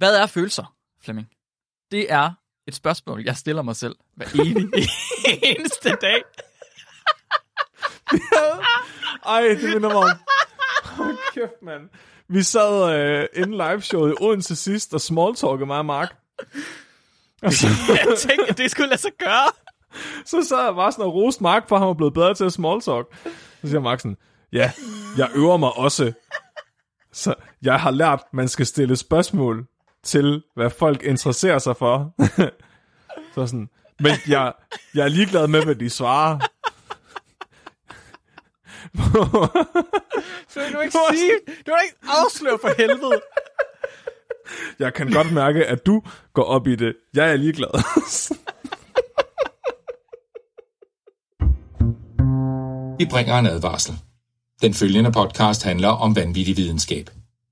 Hvad er følelser, Flemming? Det er et spørgsmål, jeg stiller mig selv hver evig eneste dag. Ej, det minder mig om... Hold kæft, mand. Vi sad øh, inden liveshowet i Odense sidst og smalltalkede mig og Mark. Og så, Jeg tænkte, at det skulle lade sig gøre. så sad jeg bare sådan og roste Mark, for han var blevet bedre til at smalltalk. Så siger Mark sådan, ja, jeg øver mig også. Så jeg har lært, man skal stille spørgsmål til, hvad folk interesserer sig for. så sådan, men jeg, jeg er ligeglad med, hvad de svarer. Så du ikke sige, du ikke afsløre for helvede. Jeg kan godt mærke, at du går op i det. Jeg er ligeglad. Vi bringer en advarsel. Den følgende podcast handler om vanvittig videnskab.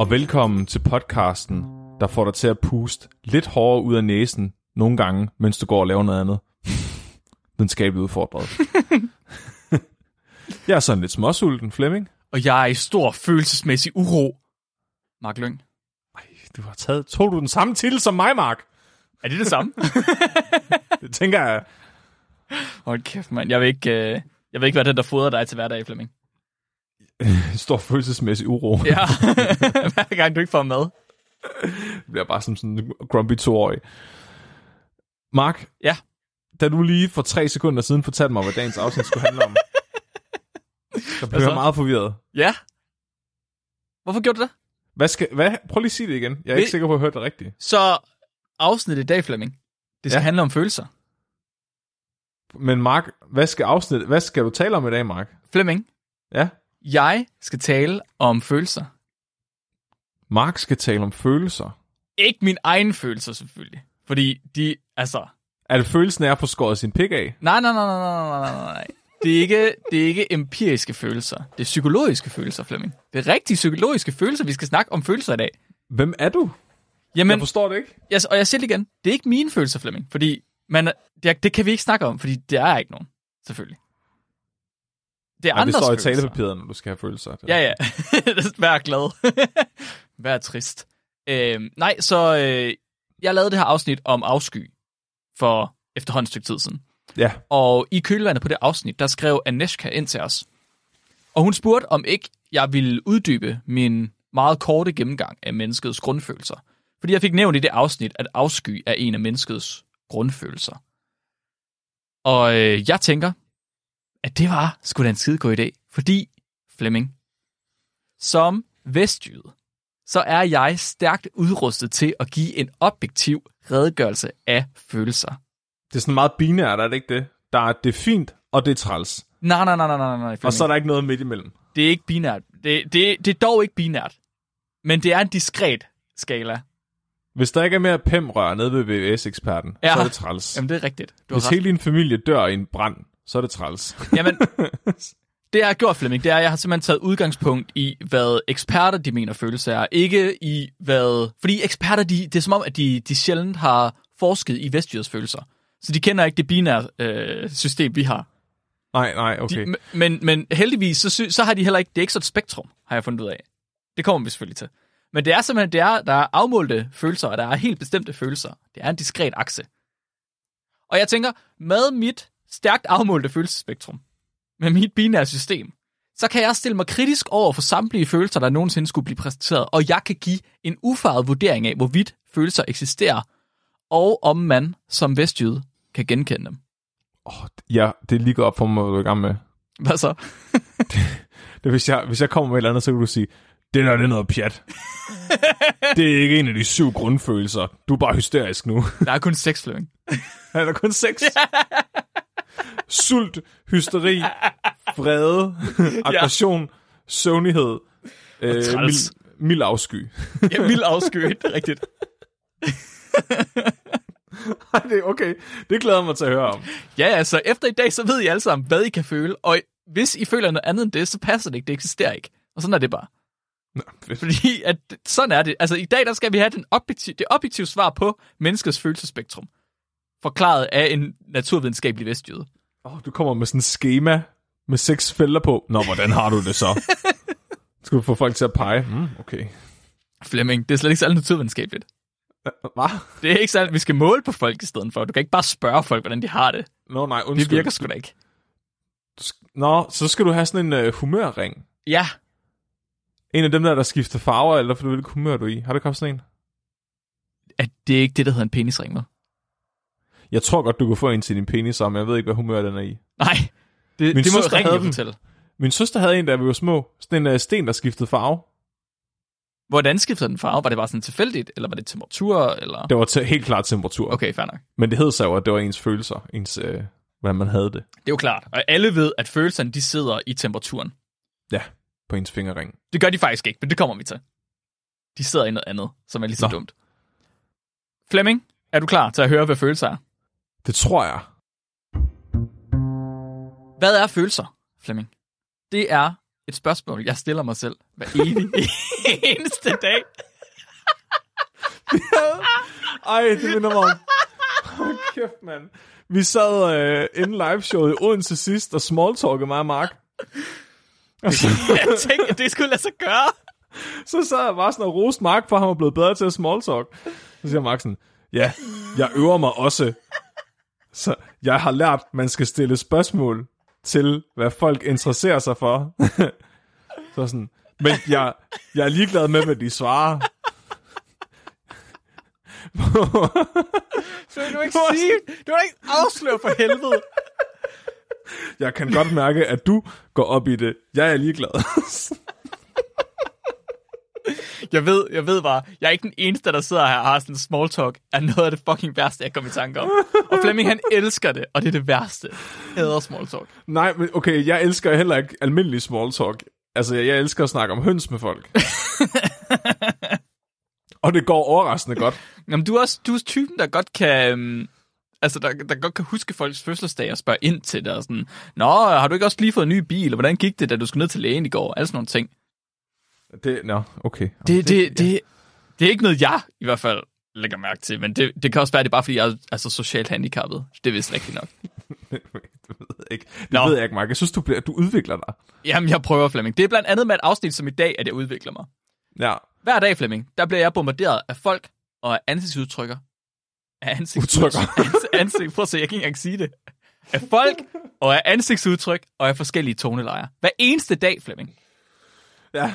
og velkommen til podcasten, der får dig til at puste lidt hårdere ud af næsen nogle gange, mens du går og laver noget andet. Den skal blive udfordret. jeg er sådan lidt småsulten, Flemming. Og jeg er i stor følelsesmæssig uro. Mark Lyng. Ej, du har taget, tog du den samme titel som mig, Mark? Er det det samme? Det tænker jeg. Hold kæft, mand. Jeg vil ikke, øh, jeg vil ikke være den, der fodrer dig til hverdag, Flemming. Stor følelsesmæssig uro. Ja, hver gang du ikke får mad. Det bliver bare som sådan en grumpy toårig. Mark, Ja. da du lige for tre sekunder siden fortalte mig, hvad dagens afsnit skulle handle om, så blev så? jeg meget forvirret. Ja. Hvorfor gjorde du det? Hvad skal, hvad? Prøv lige at sige det igen. Jeg er Vi- ikke sikker på, at jeg hørte det rigtigt. Så afsnittet i dag, Flemming, det skal ja. handle om følelser. Men Mark, hvad skal afsnit, hvad skal du tale om i dag, Mark? Flemming, Ja? Jeg skal tale om følelser. Mark skal tale om følelser. Ikke min egen følelser, selvfølgelig. Fordi de, altså... Er det følelsen af at få skåret sin pik af? Nej, nej, nej, nej, nej, nej, nej. Det er, ikke, det er ikke empiriske følelser. Det er psykologiske følelser, Flemming. Det er rigtige psykologiske følelser, vi skal snakke om følelser i dag. Hvem er du? Jamen, Jeg forstår det ikke. jeg, og jeg siger det igen. Det er ikke mine følelser, Flemming. Fordi man, det, det kan vi ikke snakke om, fordi det er ikke nogen, selvfølgelig. Det er Ja, det andres står i talepapiret, når du skal have følelser. Ja, ja. Vær glad. Vær trist. Øhm, nej, så øh, jeg lavede det her afsnit om afsky for efterhånden et stykke tid siden. ja. Og i kølvandet på det afsnit, der skrev Aneshka ind til os. Og hun spurgte, om ikke jeg ville uddybe min meget korte gennemgang af menneskets grundfølelser. Fordi jeg fik nævnt i det afsnit, at afsky er en af menneskets grundfølelser. Og øh, jeg tænker, at det var sgu da en skide god idé. Fordi, Flemming, som vestjyde, så er jeg stærkt udrustet til at give en objektiv redegørelse af følelser. Det er sådan meget binært, er det ikke det? Der er det er fint, og det er træls. Nej, nej, nej, nej, nej, nej. Og så er der ikke noget midt imellem. Det er ikke binært. Det, det, det er dog ikke binært. Men det er en diskret skala. Hvis der ikke er mere pemrør nede ved VVS-eksperten, Ja. så er det træls. Jamen, det er rigtigt. Du Hvis ret. hele din familie dør i en brand, så er det træls. Jamen, det jeg har gjort, Flemming, det er, at jeg har simpelthen taget udgangspunkt i, hvad eksperter, de mener følelser er. Ikke i, hvad... Fordi eksperter, de, det er som om, at de, de sjældent har forsket i vestjyders følelser. Så de kender ikke det binære øh, system, vi har. nej, nej, okay. De, men, men heldigvis, så, så har de heller ikke... Det er ikke så et spektrum, har jeg fundet ud af. Det kommer vi selvfølgelig til. Men det er simpelthen, det er, der er afmålte følelser, og der er helt bestemte følelser. Det er en diskret akse. Og jeg tænker, med mit stærkt afmålte følelsesspektrum, med mit binære system, så kan jeg stille mig kritisk over for samtlige følelser, der nogensinde skulle blive præsenteret, og jeg kan give en ufaret vurdering af, hvorvidt følelser eksisterer, og om man som vestjyde kan genkende dem. Oh, ja, det er lige gået op for mig, hvad du er i gang med. Hvad så? Det, er, hvis, jeg, hvis jeg kommer med et eller andet, så kan du sige, det der det er noget pjat. det er ikke en af de syv grundfølelser. Du er bare hysterisk nu. Der er kun seks, Flemming. Er der kun seks? Sult, hysteri, vrede, aggression, søvnighed, øh, mild, mild afsky. Jeg vil afsky, det er rigtigt. Det okay. Det glæder mig til at høre om. Ja, altså efter i dag, så ved I alle sammen, hvad I kan føle, og hvis I føler noget andet end det, så passer det ikke, det eksisterer ikke. Og sådan er det bare. Nå, fedt. Fordi at, sådan er det. Altså i dag, der skal vi have den objektiv, det objektive svar på menneskets følelsespektrum. Forklaret af en naturvidenskabelig vestjyde. Oh, du kommer med sådan et schema med seks felter på. Nå, hvordan har du det så? Skal du få folk til at pege? Mm, okay. Flemming, det er slet ikke særlig naturvidenskabeligt. Hvad? Det er ikke særlig, vi skal måle på folk i stedet for. Du kan ikke bare spørge folk, hvordan de har det. Nå, nej, Det undskyld. virker sgu da ikke. Nå, så skal du have sådan en uh, humørring. Ja, En af dem der, der skifter farver, eller for du hvilket humør du er i. Har du ikke haft sådan en? at det er ikke det, der hedder en penisring, vel? Jeg tror godt, du kunne få en til din penis, men jeg ved ikke, hvad humør den er i. Nej, det, Min det må ringe havde den. fortælle. Min søster havde en, da vi var små. Sådan en uh, sten, der skiftede farve. Hvordan skiftede den farve? Var det bare sådan tilfældigt, eller var det temperatur, eller... Det var til helt klart temperatur. Okay, fair nok. Men det hed sig jo, at det var ens følelser, ens, øh, hvordan man havde det. Det er jo klart. Og alle ved, at følelserne, de sidder i temperaturen. Ja, på ens fingerring. Det gør de faktisk ikke, men det kommer vi til. De sidder i noget andet, som er lige så Nå. dumt. Flemming, er du klar til at høre, hvad følelser er? Det tror jeg. Hvad er følelser, Flemming? Det er et spørgsmål, jeg stiller mig selv hver evig eneste dag. Ej, det minder mig om... Hold kæft, mand. Vi sad øh, inden liveshowet i Odense sidst og smalltalkede mig og Mark. Og så, Jeg tænkte, at det skulle lade sig gøre. så sad jeg bare sådan og roste Mark, for han var blevet bedre til at smalltalk. Så siger Mark sådan, ja, jeg øver mig også. Så jeg har lært, man skal stille spørgsmål til, hvad folk interesserer sig for. så sådan, men jeg, jeg er ligeglad med, hvad de svarer. Så vil du ikke sige, du vil ikke afsløre for helvede. Jeg kan godt mærke, at du går op i det. Jeg er ligeglad. Jeg ved, jeg ved bare, jeg er ikke den eneste, der sidder her og har sådan en small talk, er noget af det fucking værste, jeg kommer i tanke om. Og Flemming, han elsker det, og det er det værste. Jeg hader small talk. Nej, men okay, jeg elsker heller ikke almindelig small talk. Altså, jeg, jeg elsker at snakke om høns med folk. og det går overraskende godt. Jamen, du er også du er typen, der godt kan... Um, altså, der, der godt kan huske folks fødselsdag og spørge ind til det. Og sådan, Nå, har du ikke også lige fået en ny bil? Og hvordan gik det, da du skulle ned til lægen i går? Alle sådan nogle ting. Det, nå, okay. Det, det, det, det er ikke noget, jeg i hvert fald lægger mærke til. Men det, det kan også være, det er bare, fordi jeg er altså, socialt handicappet. Det er vist rigtigt nok. det ved jeg ikke. Det Nå. ved jeg ikke, Mark. Jeg synes, du, bliver, du udvikler dig. Jamen, jeg prøver, Flemming. Det er blandt andet med et afsnit som i dag, at jeg udvikler mig. Ja. Hver dag, Flemming, der bliver jeg bombarderet af folk og af ansigtsudtrykker. Af ansigtsudtrykker. Udtrykker. ansigt, prøv at se, jeg kan ikke engang sige det. Af folk og af ansigtsudtryk og af forskellige tonelejer. Hver eneste dag, Flemming. Ja.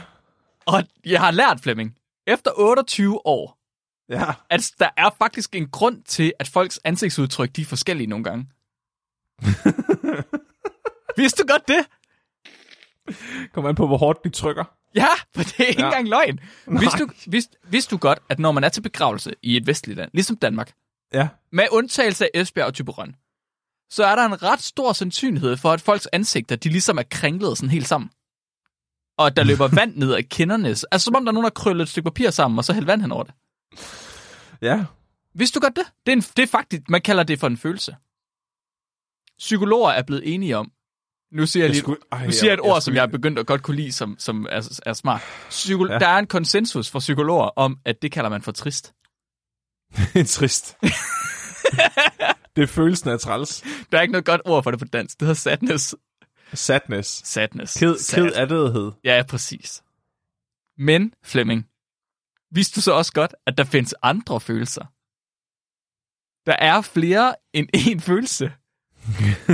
Og jeg har lært, Flemming, efter 28 år, Ja. at der er faktisk en grund til, at folks ansigtsudtryk, de er forskellige nogle gange. Vidste du godt det? Kom an på, hvor hårdt de trykker. Ja, for det er ikke Ja. engang løgn. Vidste du, vidste, vidste du godt, at når man er til begravelse i et vestligt land, ligesom Danmark, Ja. med undtagelse af Esbjerg og Tyberon, så er der en ret stor sandsynlighed for, at folks ansigter, de ligesom er kringlet sådan helt sammen. Og at der løber vand ned af kinderne. Altså som om der er nogen, der krøllet et stykke papir sammen, og så hælder vand hen over det. Ja. Vidste du godt det? Det er, en, det er faktisk, man kalder det for en følelse. Psykologer er blevet enige om, nu siger jeg, lige, skulle- ej, nu siger jeg et jeg- ord, jeg som jeg er begyndt at godt kunne lide, som, som er, er smart. Psyko- ja. Der er en konsensus for psykologer om, at det kalder man for trist. en trist. det er følelsen af træls. Der er ikke noget godt ord for det på dansk. Det hedder sadness. Sadness. Sadness. Ked, Sad. ked af det Ja, præcis. Men, Flemming, vidste du så også godt, at der findes andre følelser? Der er flere end én følelse.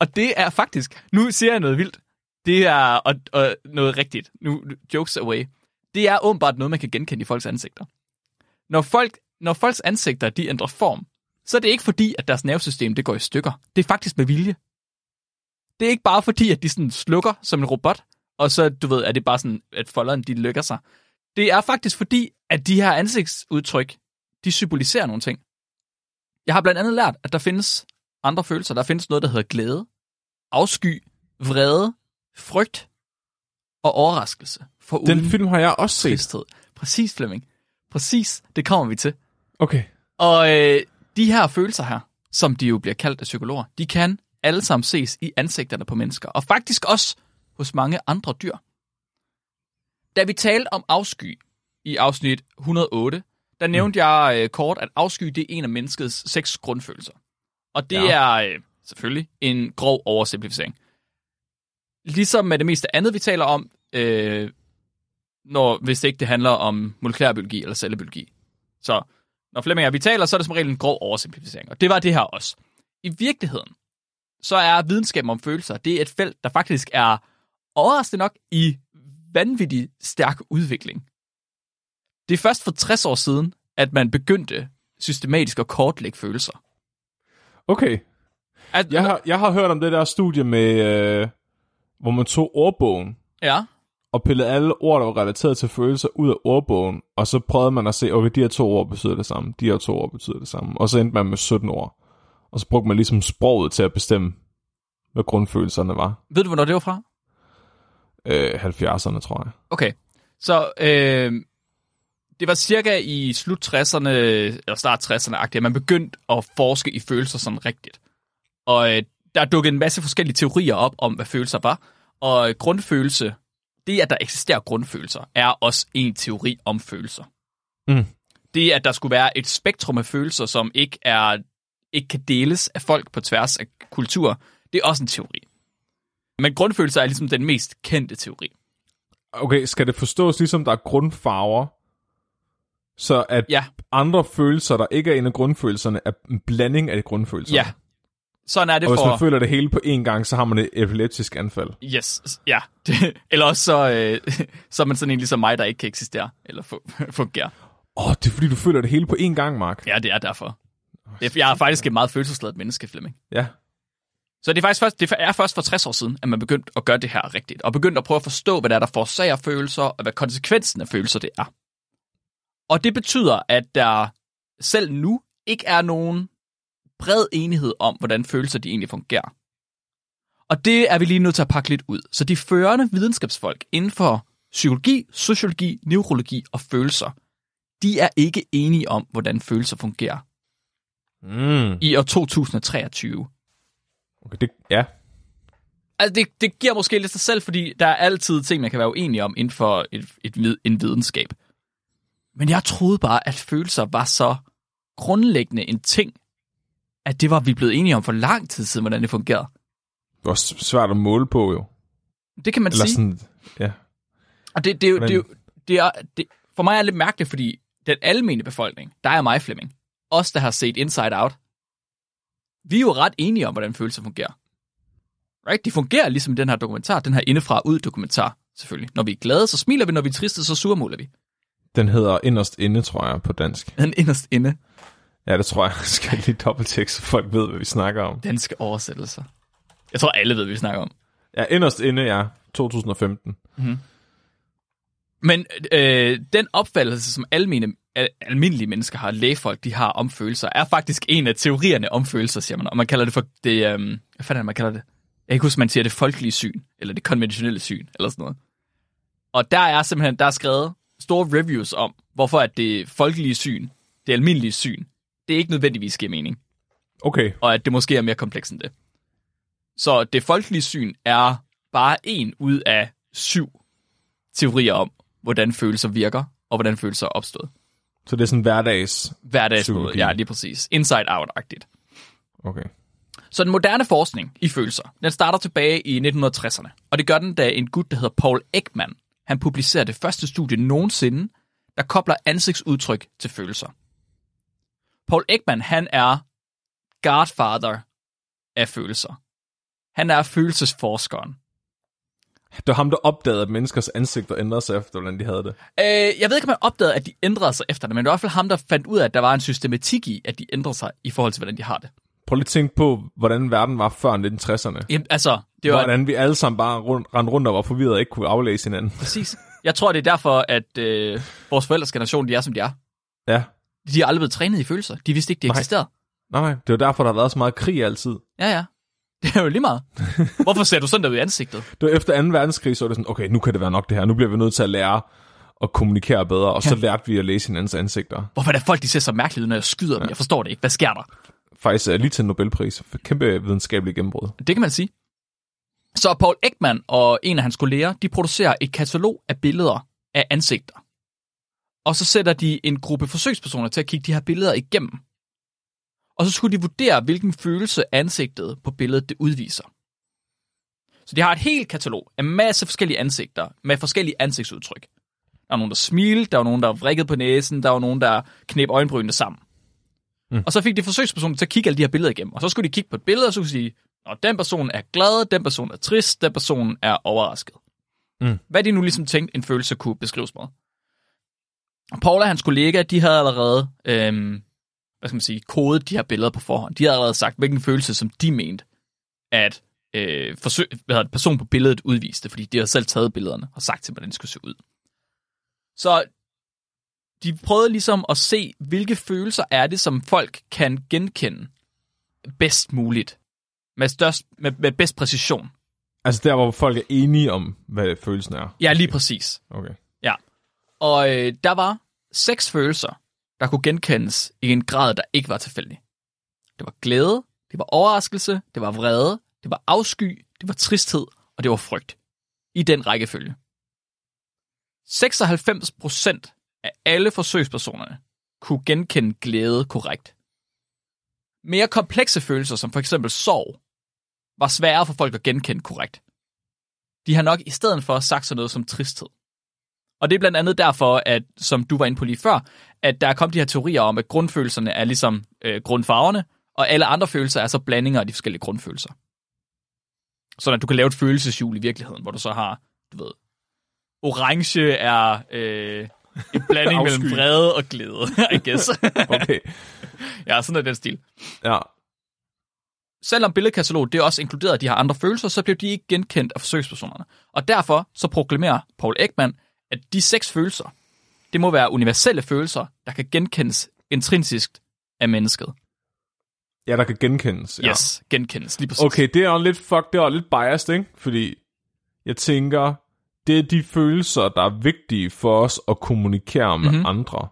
og det er faktisk, nu siger jeg noget vildt, det er og, og noget rigtigt, nu jokes away, det er åbenbart noget, man kan genkende i folks ansigter. Når, folk, når folks ansigter, de ændrer form, så er det ikke fordi, at deres nervesystem, det går i stykker. Det er faktisk med vilje. Det er ikke bare fordi, at de sådan slukker som en robot, og så, du ved, er det bare sådan, at folderen, de lykker sig. Det er faktisk fordi, at de her ansigtsudtryk, de symboliserer nogle ting. Jeg har blandt andet lært, at der findes andre følelser. Der findes noget, der hedder glæde, afsky, vrede, frygt og overraskelse. For Den film har jeg også set. tristhed. Præcis, Flemming. Præcis, det kommer vi til. Okay. Og øh, de her følelser her, som de jo bliver kaldt af psykologer, de kan alle sammen ses i ansigterne på mennesker, og faktisk også hos mange andre dyr. Da vi talte om afsky i afsnit 108, der nævnte jeg øh, kort, at afsky det er en af menneskets seks grundfølelser. Og det Ja. er øh, selvfølgelig en grov oversimplificering. Ligesom med det meste andet, vi taler om, øh, når, hvis det ikke det handler om molekylærbiologi eller cellebiologi. Så når Flemming og vi taler, så er det som regel en grov oversimplificering. Og det var det her også. I virkeligheden, så er videnskaben om følelser, det er et felt, der faktisk er overraskende nok i vanvittig stærk udvikling. Det er først for 60 år siden, at man begyndte systematisk at kortlægge følelser. Okay. At, Jeg har, jeg har hørt om det der studie med, øh, hvor man tog ordbogen Ja, og pillede alle ord, der var relateret til følelser, ud af ordbogen, og så prøvede man at se, okay, de her to ord betyder det samme, de her to ord betyder det samme, og så endte man med 17 ord. Og så brugte man ligesom sproget til at bestemme, hvad grundfølelserne var. ved du, hvornår det var fra? Øh, 70'erne, tror jeg. Okay, så øh, det var cirka i slut 60'erne, eller start 60'erne, at man begyndte at forske i følelser sådan rigtigt. Og øh, der dukkede en masse forskellige teorier op om, hvad følelser var. Og øh, grundfølelse, det at der eksisterer grundfølelser, er også en teori om følelser. Mm. Det at der skulle være et spektrum af følelser, som ikke, er, ikke kan deles af folk på tværs af kultur, det er også en teori. Men grundfølelser er ligesom den mest kendte teori. Okay, skal det forstås ligesom, der er grundfarver, så at Ja, andre følelser, der ikke er en af grundfølelserne, er en blanding af grundfølelserne? ja. Sådan er det Og hvis for... man føler det hele på én gang, så har man et epileptisk anfald. Yes, ja. eller også så, øh, så er man sådan en ligesom mig, der ikke kan eksistere eller fu- fungere. Åh, oh, det er fordi, du føler det hele på én gang, Mark. Ja, det er derfor. Det er, jeg er faktisk et meget følelsesladet menneske, Flemming. Ja. Så det er faktisk først, det er først for 60 år siden, at man begyndte at gøre det her rigtigt. Og begyndte at prøve at forstå, hvad der er, der forårsager følelser, og hvad konsekvensen af følelser det er. Og det betyder, at der selv nu ikke er nogen bred enighed om, hvordan følelser de egentlig fungerer. Og det er vi lige nødt til at pakke lidt ud. Så de førende videnskabsfolk inden for psykologi, sociologi, neurologi og følelser, de er ikke enige om, hvordan følelser fungerer Mm. i år 2023. Okay, det, ja. Altså, det, det giver måske lidt sig selv, fordi der er altid ting, man kan være uenig om inden for et, et, vid- en videnskab. Men jeg troede bare, at følelser var så grundlæggende en ting, at det var vi blevet enige om for lang tid siden, hvordan det fungerede. Det var svært at måle på, jo. Det kan man Eller sige. sådan, ja. Og det, det, er det, er jo- det er, det, for mig er det lidt mærkeligt, fordi den almene befolkning, der er mig, Flemming, os, der har set Inside Out, vi er jo ret enige om, hvordan følelser fungerer. Right? De fungerer ligesom den her dokumentar, den her indefra ud dokumentar, selvfølgelig. Når vi er glade, så smiler vi, når vi er triste, så surmuler vi. Den hedder Inderst Inde, tror jeg, på dansk. Den inderst inde, Ja, det tror jeg. Jeg skal lige dobbelttjekke, så folk ved, hvad vi snakker om. danske oversættelser. Jeg tror, alle ved, hvad vi snakker om. Ja, Inderst Inde, ja. 2015. Men øh, den opfattelse, som almene, al, almindelige mennesker har, lægefolk, de har om følelser, er faktisk en af teorierne om følelser, siger man. Og man kalder det for det, øh, hvad fanden er det, man kalder det? Jeg kan ikke huske, man siger det folkelige syn, eller det konventionelle syn, eller sådan noget. Og der er simpelthen, der er skrevet store reviews om, hvorfor at det folkelige syn, det almindelige syn, det ikke nødvendigvis giver mening, Okay. og at det måske er mere komplekst end det. Så det folkelige syn er bare en ud af syv teorier om, hvordan følelser virker, og hvordan følelser er opstået. Så det er sådan hverdags... Hverdagsmåde, Psykologi. ja, lige præcis. Inside-out-agtigt. Okay. Så den moderne forskning i følelser, den starter tilbage i 1960'erne. Og det gør den, da en gut, der hedder Paul Ekman, han publicerer det første studie nogensinde, der kobler ansigtsudtryk til følelser. Paul Ekman, han er godfather af følelser. Han er følelsesforskeren. Det var ham, der opdagede, at menneskers ansigter ændrede sig efter, hvordan de havde det. Øh, jeg ved ikke, om man opdagede, at de ændrede sig efter det, men det var i hvert fald ham, der fandt ud af, at der var en systematik i, at de ændrede sig i forhold til, hvordan de har det. Prøv lige at tænke på, hvordan verden var før 1960'erne. Jamen, altså, det var Hvordan vi alle sammen bare rundt, rendte rundt og var forvirret og ikke kunne aflæse hinanden. præcis. Jeg tror, det er derfor, at øh, vores forældres generation, de er, som de er. Ja. De er aldrig blevet trænet i følelser. De vidste ikke, de Nej. eksisterede. Nej, det er jo derfor, der har været så meget krig altid. Ja, ja. Det er jo lige meget. Hvorfor ser du sådan der ud i ansigtet? Det var efter 2. verdenskrig, så var det sådan, okay, nu kan det være nok det her. Nu bliver vi nødt til at lære at kommunikere bedre, og så lærte vi at læse hinandens ansigter. Hvorfor er der folk, de ser så mærkeligt ud, når jeg skyder dem? Jeg forstår det ikke. Hvad sker der? Faktisk er lige til en Nobelpris. Kæmpe videnskabelig gennembrud. Det kan man sige. Så Paul Ekman og en af hans kolleger, de producerer et katalog af billeder af ansigter. Og så sætter de en gruppe forsøgspersoner til at kigge de her billeder igennem. Og så skulle de vurdere, hvilken følelse ansigtet på billedet det udviser. Så de har et helt katalog af masse forskellige ansigter med forskellige ansigtsudtryk. Der var nogen, der smilte, der var nogen, der vrikkede på næsen, der var nogen, der knep øjenbrynene sammen. Mm. Og så fik de forsøgspersoner til at kigge alle de her billeder igennem. Og så skulle de kigge på et billede, og så skulle de sige, at den person er glad, den person er trist, den person er overrasket. Mm. Hvad de nu ligesom tænkte, en følelse kunne beskrives med. Paul og hans kollega, de havde allerede, øhm, hvad skal man sige, kodet de her billeder på forhånd. De havde allerede sagt, hvilken følelse, som de mente, at øh, forsøg, hvad hedder person på billedet udviste, fordi de havde selv taget billederne og sagt til, hvordan det skulle se ud. Så de prøvede ligesom at se, hvilke følelser er det, som folk kan genkende bedst muligt, med, størst, med, med bedst præcision. Altså der, hvor folk er enige om, hvad følelsen er. Ja, lige præcis. Okay. Ja. Og øh, der var seks følelser, der kunne genkendes i en grad, der ikke var tilfældig. Det var glæde, det var overraskelse, det var vrede, det var afsky, det var tristhed, og det var frygt. I den rækkefølge. 96% af alle forsøgspersonerne kunne genkende glæde korrekt. Mere komplekse følelser, som for eksempel sorg, var sværere for folk at genkende korrekt. De har nok i stedet for sagt sådan noget som tristhed. Og det er blandt andet derfor, at, som du var inde på lige før, at der er kommet de her teorier om, at grundfølelserne er ligesom øh, grundfarverne, og alle andre følelser er så blandinger af de forskellige grundfølelser. Sådan at du kan lave et følelseshjul i virkeligheden, hvor du så har, du ved, orange er øh, en blanding mellem vrede og glæde, I guess. Okay. ja, sådan er den stil. Ja. Selvom billedkataloget det også inkluderede de her andre følelser, så blev de ikke genkendt af forsøgspersonerne. Og derfor så proklamerer Paul Ekman, at de seks følelser, det må være universelle følelser, der kan genkendes intrinsisk af mennesket. Ja, der kan genkendes. Ja. Yes, genkendes, lige præcis. Okay, det er jo lidt, fuck, det er lidt biased, ikke? Fordi jeg tænker, det er de følelser, der er vigtige for os at kommunikere med Mhm. mm-hmm. andre.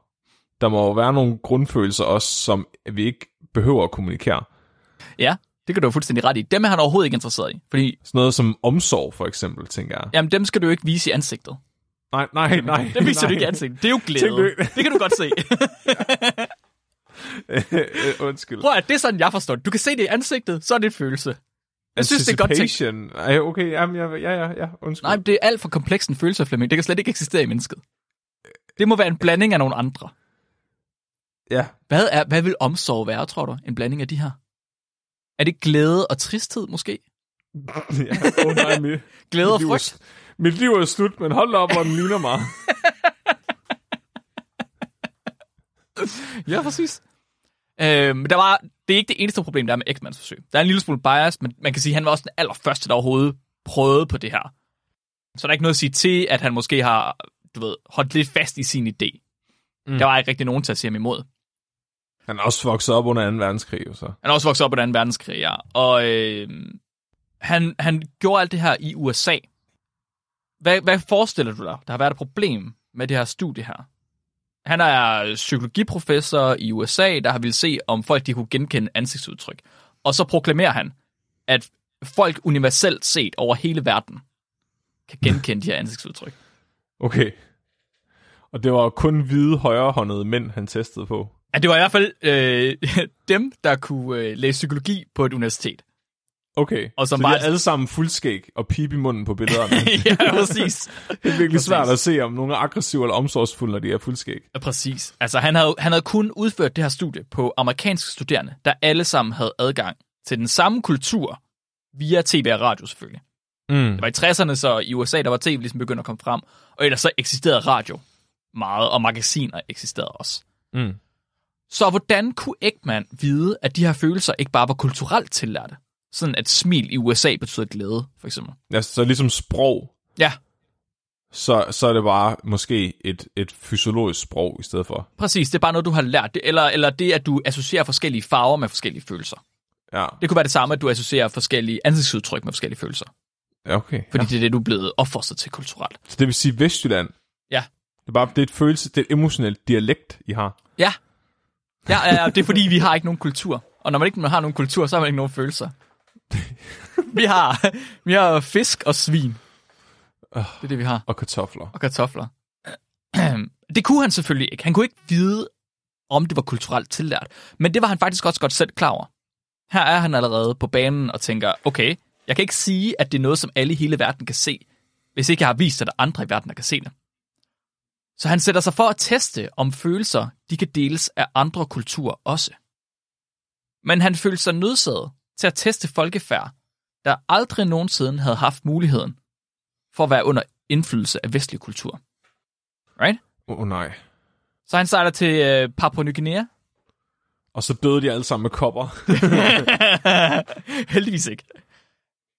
Der må jo være nogle grundfølelser også, som vi ikke behøver at kommunikere. Ja, det kan du jo fuldstændig ret i. Dem er han overhovedet ikke interesseret i. Fordi, Sådan noget som omsorg, for eksempel, tænker jeg. jamen, dem skal du jo ikke vise i ansigtet. Nej, nej, nej. Det viser nej. du ikke i ansigtet. Det er jo glæde. Det kan du godt se. Øh, Undskyld. Prøv at det er sådan, jeg forstår det. Du kan se det i ansigtet, så er det en følelse. Jeg synes, det er godt tænkt. Ej, okay, jamen, ja, ja, ja, ja, undskyld. Nej, det er alt for kompleks en følelse, Flemming. Det kan slet ikke eksistere i mennesket. Det må være en blanding af nogle andre. Ja, Hvad, er, hvad vil omsorg være, tror du? En blanding af de her? Er det glæde og tristhed, måske? ja. Oh, nej, mit, Glæde og mit liv er- frygt? Mit liv er slut, men hold op, hvor den ligner mig. Ja, præcis. Øhm, der var, det er ikke det eneste problem, der er med Ekmans forsøg. Der er en lille smule bias, men man kan sige, at han var også den allerførste, der overhovedet prøvede på det her. Så der er ikke noget at sige til, at han måske har, du ved, holdt lidt fast i sin idé. Mm. Der var ikke rigtig nogen til at sige ham imod. Han er også vokset op under 2. verdenskrig, jo så. Han er også vokset op på 2. verdenskrig, ja. Og øh, han, han gjorde alt det her i USA. Hvad, hvad forestiller du dig, der har været et problem med det her studie her? Han er psykologiprofessor i USA, der har ville se, om folk de kunne genkende ansigtsudtryk. Og så proklamerer han, at folk universelt set over hele verden kan genkende de her ansigtsudtryk. Okay. Og det var kun hvide højrehåndede mænd, han testede på. At det var i hvert fald øh, dem, der kunne øh, læse psykologi på et universitet. Okay. Og som så bare- de er alle sammen fuldskæg og pip i munden på billederne. ja, præcis. det er virkelig Præcis. svært at se, om nogen er aggressive eller omsorgsfulde, når de er fuldskæg. Ja, præcis. Altså, han havde, han havde kun udført det her studie på amerikanske studerende, der alle sammen havde adgang til den samme kultur via tv og radio selvfølgelig. Mm. Det var i 60'erne, så i USA, der var tv ligesom begyndt at komme frem, og ellers så eksisterede radio meget, og magasiner eksisterede også. Mm. Så hvordan kunne Ekman vide, at de her følelser ikke bare var kulturelt tillærte? Sådan at smil i USA betyder glæde, for eksempel. Ja, så ligesom sprog, Ja, så, så er det bare måske et, et fysiologisk sprog i stedet for. præcis. Det er bare noget, du har lært. Eller, eller det, at du associerer forskellige farver med forskellige følelser. Ja, Det kunne være det samme, at du associerer forskellige ansigtsudtryk med forskellige følelser. ja okay. Fordi Ja. det er det, du er blevet opfostret til kulturelt. Så det vil sige Vestjylland, Ja. Det er bare det er et følelse, det er et emotionelt dialekt, I har. Ja, ja, ja, det er fordi, vi har ikke nogen kultur. Og når man ikke har nogen kultur, så har man ikke nogen følelser. vi har, vi har fisk og svin. Det er det, vi har. Og kartofler. Og kartofler. Det kunne han selvfølgelig ikke. Han kunne ikke vide, om det var kulturelt tillært. Men det var han faktisk også godt selv klar over. Her er han allerede på banen og tænker, okay, jeg kan ikke sige, at det er noget, som alle i hele verden kan se, hvis ikke jeg har vist, at der er andre i verden, der kan se det. Så han sætter sig for at teste, om følelser de kan deles af andre kulturer også. Men han følte sig nødsaget til at teste folkefærd, der aldrig nogensinde havde haft muligheden for at være under indflydelse af vestlig kultur. Right? Åh oh, nej. Så han sejler til øh, Papua Ny Guinea. Og så døde de alle sammen med kopper. Heldigvis ikke.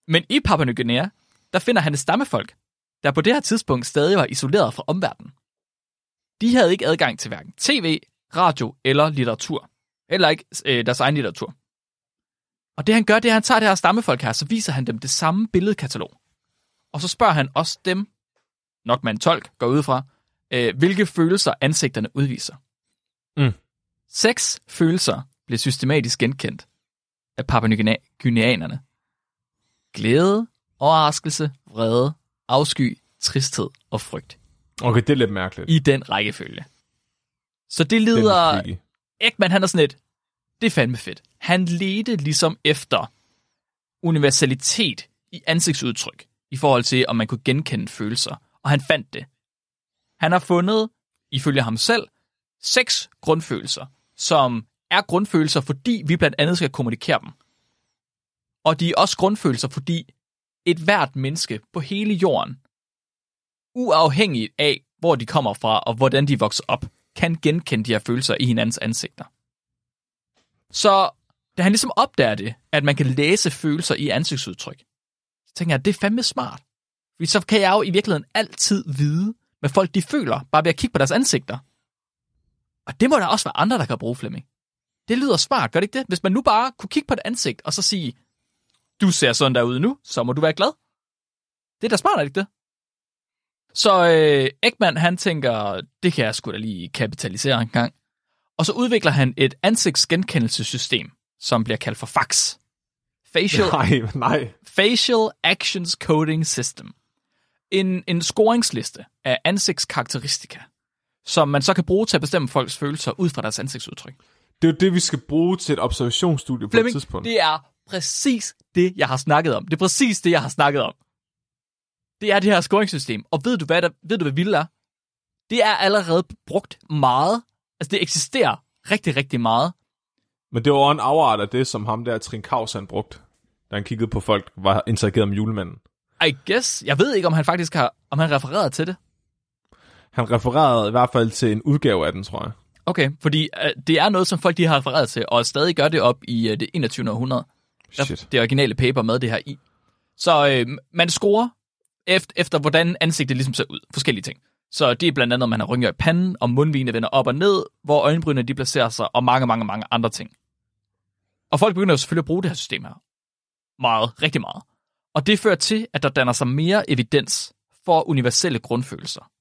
Men i Papua Ny Guinea, der finder han et stammefolk, der på det her tidspunkt stadig var isoleret fra omverdenen. De havde ikke adgang til hverken tv, radio eller litteratur. Eller ikke øh, deres egen litteratur. Og det han gør, det er, at han tager det her stammefolk her, så viser han dem det samme billedkatalog. Og så spørger han også dem, nok en tolk går ud fra, øh, hvilke følelser ansigterne udviser. Mm. Seks følelser blev systematisk genkendt af Papua-Guineanerne. Glæde, overraskelse, vrede, afsky, tristhed og frygt. Okay, det er lidt mærkeligt. I den rækkefølge. Så det er lider... Ekman, han er sådan lidt, det er fandme fedt. Han ledte ligesom efter universalitet i ansigtsudtryk, i forhold til, om man kunne genkende følelser. Og han fandt det. Han har fundet, ifølge ham selv, seks grundfølelser, som er grundfølelser, fordi vi blandt andet skal kommunikere dem. Og de er også grundfølelser, fordi et hvert menneske på hele jorden, uafhængigt af, hvor de kommer fra og hvordan de vokser op, kan genkende de her følelser i hinandens ansigter. Så da han ligesom opdager det, at man kan læse følelser i ansigtsudtryk, så tænker jeg, at det er fandme smart. Fordi så kan jeg jo i virkeligheden altid vide, hvad folk de føler, bare ved at kigge på deres ansigter. Og det må der også være andre, der kan bruge, Flemming. Det lyder smart, gør det ikke det? Hvis man nu bare kunne kigge på et ansigt, og så sige, du ser sådan der ud nu, så må du være glad. Det er da smart, er det ikke det? Så øh, Ekman, han tænker, det kan jeg sgu da lige kapitalisere en gang. Og så udvikler han et ansigtsgenkendelsessystem, som bliver kaldt for FAX. Facial, Nej, nej. Facial Actions Coding System. En, en scoringsliste af ansigtskarakteristika, som man så kan bruge til at bestemme folks følelser ud fra deres ansigtsudtryk. Det er jo det, vi skal bruge til et observationsstudie på et Flemming, tidspunkt. det er præcis det, jeg har snakket om. Det er præcis det, jeg har snakket om. Det er det her scoringssystem. Og ved du, hvad, der, ved du, hvad vildt er? Det er allerede brugt meget. Altså, det eksisterer rigtig, rigtig meget. Men det var også en afart af det, som ham der Trinkaus han brugt, da han kiggede på folk, var interageret med julemanden. I guess. Jeg ved ikke, om han faktisk har om han refereret til det. Han refererede i hvert fald til en udgave af den, tror jeg. Okay, fordi uh, det er noget, som folk de har refereret til, og stadig gør det op i uh, det 21. århundrede. Shit. det originale paper med det her i. Så uh, man scorer efter, efter, hvordan ansigtet ligesom ser ud. Forskellige ting. Så det er blandt andet, om man har rynker i panden, og mundvigene vender op og ned, hvor øjenbrynene de placerer sig, og mange, mange, mange andre ting. Og folk begynder jo selvfølgelig at bruge det her system her. Meget, rigtig meget. Og det fører til, at der danner sig mere evidens for universelle grundfølelser.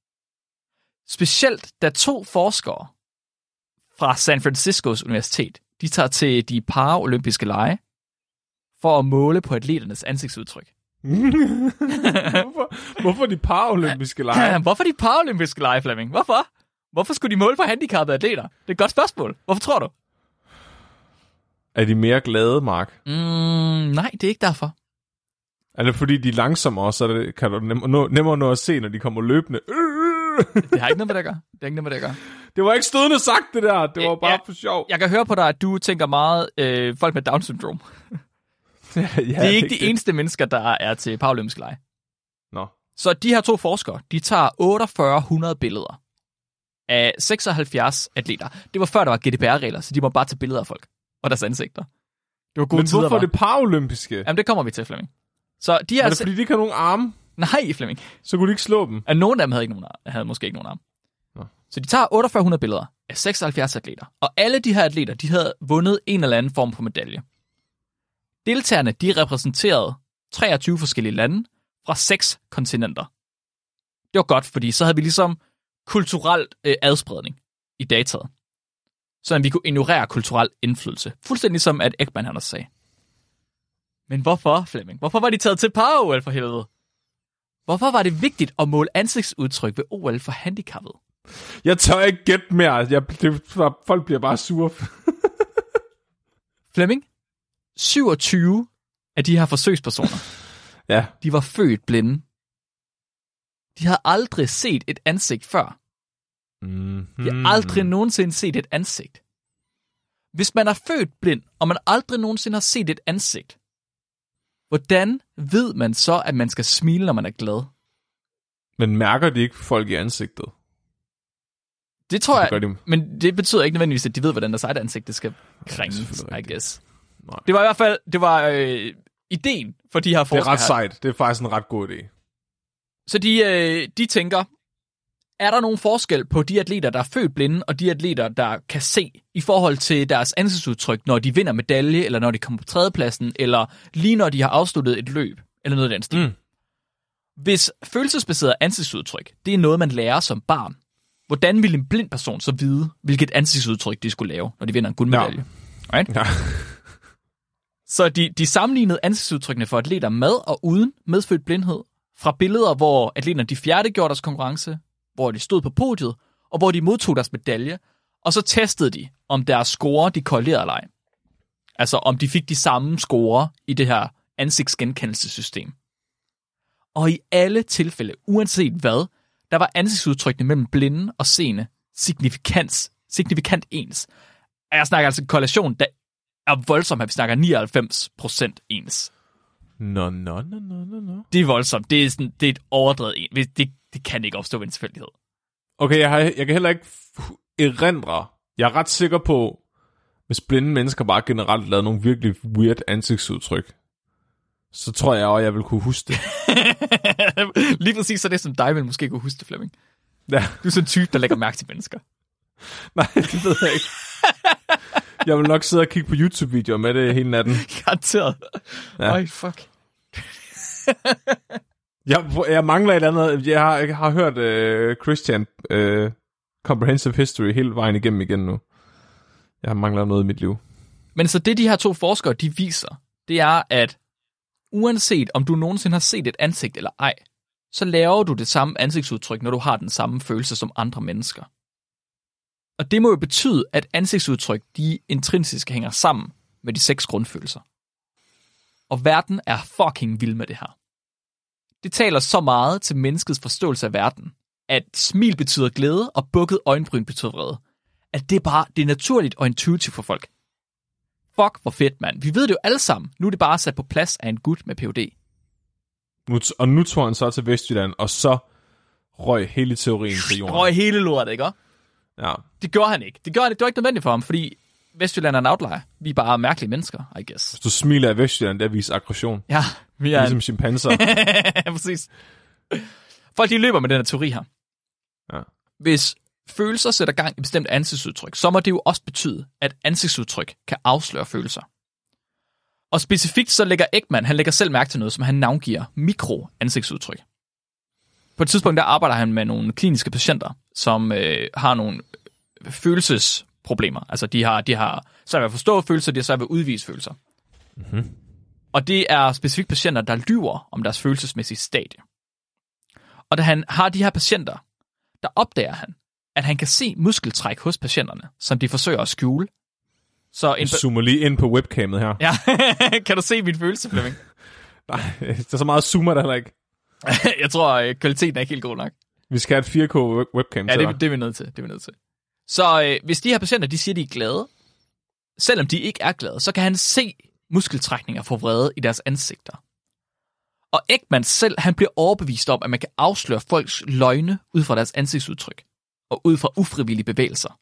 Specielt da to forskere fra San Franciscos Universitet, de tager til de paralympiske lege for at måle på atleternes ansigtsudtryk. hvorfor, hvorfor de paralympiske lege? Hvorfor de paralympiske lege, Flemming? Hvorfor? Hvorfor skulle de måle på handicappede atleter? Det er et godt spørgsmål. Hvorfor tror du? Er de mere glade, Mark? Mm, nej, det er ikke derfor. Er det fordi, de er langsommere, så er det, kan du nem, nå, nemmere nå at se, når de kommer løbende? Det har ikke noget med det at gøre. Det har ikke noget med det at gøre. Det var ikke stødende sagt, det der. Det var bare Ja, for sjov. Jeg kan høre på dig, at du tænker meget øh, folk med Down-syndrom. ja, det er ikke de eneste mennesker, der er til paralympiske lege. Nå. Så de her to forskere, de tager 4800 billeder af 76 atleter. Det var før, der var GDPR-regler, så de må bare tage billeder af folk og deres ansigter. Det var gode Men tider, hvorfor var. det paralympiske? Jamen, det kommer vi til, Flemming. Så de Er her... det fordi, de ikke har nogen arme? Nej, Flemming. Så kunne de ikke slå dem? At nogen af dem havde, ikke nogen arm, havde måske ikke nogen arm. Nå. Så de tager 4800 billeder af 76 atleter. Og alle de her atleter, de havde vundet en eller anden form for medalje. Deltagerne, de repræsenterede 23 forskellige lande fra seks kontinenter. Det var godt, fordi så havde vi ligesom kulturel øh, adspredning i dataet. Så vi kunne ignorere kulturel indflydelse. Fuldstændig som at Ekman han også sagde. Men hvorfor, Flemming? Hvorfor var de taget til par-OL for helvede? Hvorfor var det vigtigt at måle ansigtsudtryk ved OL for handicappet? Jeg tør ikke gætte mere. Jeg, det, folk bliver bare sure. Flemming, 27 af de her forsøgspersoner, ja. de var født blinde. De havde aldrig set et ansigt før. Mm. De har aldrig nogensinde set et ansigt. Hvis man er født blind, og man aldrig nogensinde har set et ansigt, hvordan ved man så, at man skal smile, når man er glad? Men mærker de ikke folk i ansigtet? Det tror jeg, de. men det betyder ikke nødvendigvis, at de ved, hvordan deres eget ansigt det skal selvfølgelig I guess. Nej. Det var i hvert fald, det var øh, ideen for de her Det er forskere ret sejt. Det er faktisk en ret god idé. Så de, øh, de tænker, er der nogen forskel på de atleter, der er født blinde, og de atleter, der kan se, i forhold til deres ansigtsudtryk, når de vinder medalje, eller når de kommer på tredjepladsen, eller lige når de har afsluttet et løb, eller noget af den stil. Mm. Hvis følelsesbaseret ansigtsudtryk, det er noget, man lærer som barn, hvordan vil en blind person så vide, hvilket ansigtsudtryk de skulle lave, når de vinder en guldmedalje? Ja. Right? Ja. Så de, de sammenlignede ansigtsudtrykkene for atleter med og uden medfødt blindhed fra billeder, hvor atleterne de færdiggjorde deres konkurrence, hvor de stod på podiet, og hvor de modtog deres medalje, og så testede de, om deres score de korrelerede eller ej. Altså om de fik de samme score i det her ansigtsgenkendelsessystem. Og i alle tilfælde, uanset hvad, der var ansigtsudtrykkene mellem blinde og seende signifikant, signifikant ens. Og Jeg snakker altså en korrelation, der er voldsom, at vi snakker 99% ens. Nå, nå, nå, nå, nå, nå. Det er voldsomt. Det er, sådan, det er et overdrevet en. Det, det, kan ikke opstå ved en tilfældighed. Okay, jeg, har, jeg kan heller ikke erindre. Jeg er ret sikker på, hvis blinde mennesker bare generelt lavede nogle virkelig weird ansigtsudtryk, så tror jeg også, jeg vil kunne huske det. Lige præcis så det, som dig vil måske kunne huske det, Flemming. Ja, Du er sådan en type, der lægger mærke til mennesker. nej, det ved jeg ikke. Jeg vil nok sidde og kigge på YouTube-videoer med det hele natten. Garanteret. Ja. Øj, fuck. Jeg, jeg mangler et andet. Jeg har, jeg har hørt øh, Christian øh, Comprehensive History hele vejen igennem igen nu. Jeg mangler noget i mit liv. Men så det, de her to forskere, de viser, det er, at uanset om du nogensinde har set et ansigt eller ej, så laver du det samme ansigtsudtryk, når du har den samme følelse som andre mennesker. Og det må jo betyde, at ansigtsudtryk, de intrinsisk hænger sammen med de seks grundfølelser. Og verden er fucking vild med det her. Det taler så meget til menneskets forståelse af verden, at smil betyder glæde, og bukket øjenbryn betyder vrede. At det er bare, det er naturligt og intuitivt for folk. Fuck, hvor fedt, mand. Vi ved det jo alle sammen. Nu er det bare sat på plads af en gut med PhD. Nu, og nu tog han så til Vestjylland, og så røg hele teorien til jorden. Røg hele lortet, ikke? Ja. Det gjorde han ikke. Det, gjorde, det var ikke nødvendigt for ham, fordi Vestjylland er en outlier. Vi er bare mærkelige mennesker, I guess. Hvis du smiler af Vestjylland, der viser aggression. Ja, vi er Ligesom chimpanser. Præcis. Folk, de løber med den her teori her. Ja. Hvis følelser sætter gang i bestemt ansigtsudtryk, så må det jo også betyde, at ansigtsudtryk kan afsløre følelser. Og specifikt så lægger Ekman, han lægger selv mærke til noget, som han navngiver mikroansigtsudtryk. På et tidspunkt der arbejder han med nogle kliniske patienter, som øh, har nogle øh, følelsesproblemer. Altså de har, de har svært ved at forstå følelser, de har svært ved at udvise følelser. Mhm. Og det er specifikt patienter, der lyver om deres følelsesmæssige stadie. Og da han har de her patienter, der opdager han, at han kan se muskeltræk hos patienterne, som de forsøger at skjule. Så en Jeg zoomer lige ind på webcamet her. ja, kan du se min følelse, Flemming? Nej, det er så meget zoomer der heller ikke. Jeg tror, øh, kvaliteten er ikke helt god nok. Vi skal have et 4K web- webcam Ja, det, det er vi nødt til. Det er vi nødt til. Så øh, hvis de her patienter, de siger, de er glade, selvom de ikke er glade, så kan han se muskeltrækninger for vrede i deres ansigter. Og Ekman selv, han bliver overbevist om, at man kan afsløre folks løgne ud fra deres ansigtsudtryk, og ud fra ufrivillige bevægelser.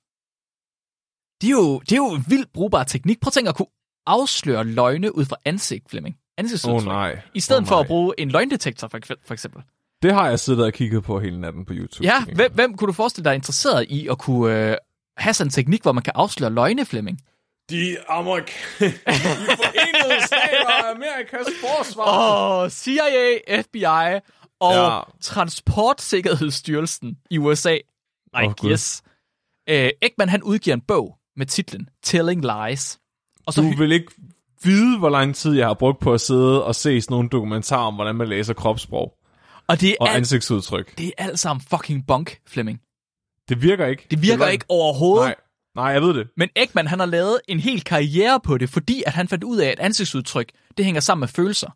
Det er jo, det er jo en vildt brugbar teknik. Prøv at tænke at kunne afsløre løgne ud fra ansigt, Flemming. Ansigtsudtryk. oh, nej. I stedet oh, for nej. at bruge en løgndetektor, for, for eksempel. Det har jeg siddet og kigget på hele natten på YouTube. Ja, hvem, hvem kunne du forestille dig er interesseret i at kunne øh, have sådan en teknik, hvor man kan afsløre løgne, Flemming? De amerik... De forenede stater af Amerikas forsvar. Åh, oh, CIA, FBI og Ja. Transportsikkerhedsstyrelsen i USA. I Åh, Gud. guess. Øh, Ekman, han udgiver en bog med titlen Telling Lies. Og så Du vil ikke vide, hvor lang tid jeg har brugt på at sidde og se sådan nogle dokumentarer om, hvordan man læser kropssprog og det er, og alt, ansigtsudtryk. det er alt sammen fucking bunk, Flemming. Det virker ikke. Det virker er løgn. ikke overhovedet. Nej, nej, jeg ved det. Men Ekman, han har lavet en hel karriere på det, fordi at han fandt ud af, at ansigtsudtryk, det hænger sammen med følelser.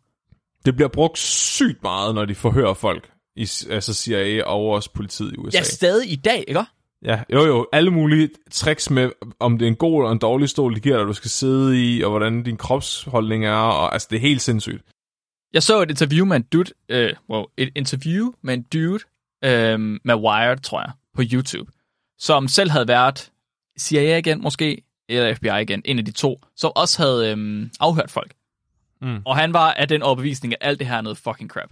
Det bliver brugt sygt meget, når de forhører folk. I, altså CIA og også politiet i USA. Ja, stadig i dag, ikke? Ja, jo jo, alle mulige tricks med, om det er en god eller en dårlig stol, de giver dig, du skal sidde i, og hvordan din kropsholdning er, og altså det er helt sindssygt. Jeg så et interview med en dude, øh, wow, et interview med en dude øh, med Wired, tror jeg, på YouTube, som selv havde været CIA igen måske, eller FBI igen, en af de to, som også havde øh, afhørt folk. Mm. Og han var af den overbevisning, at alt det her er noget fucking crap.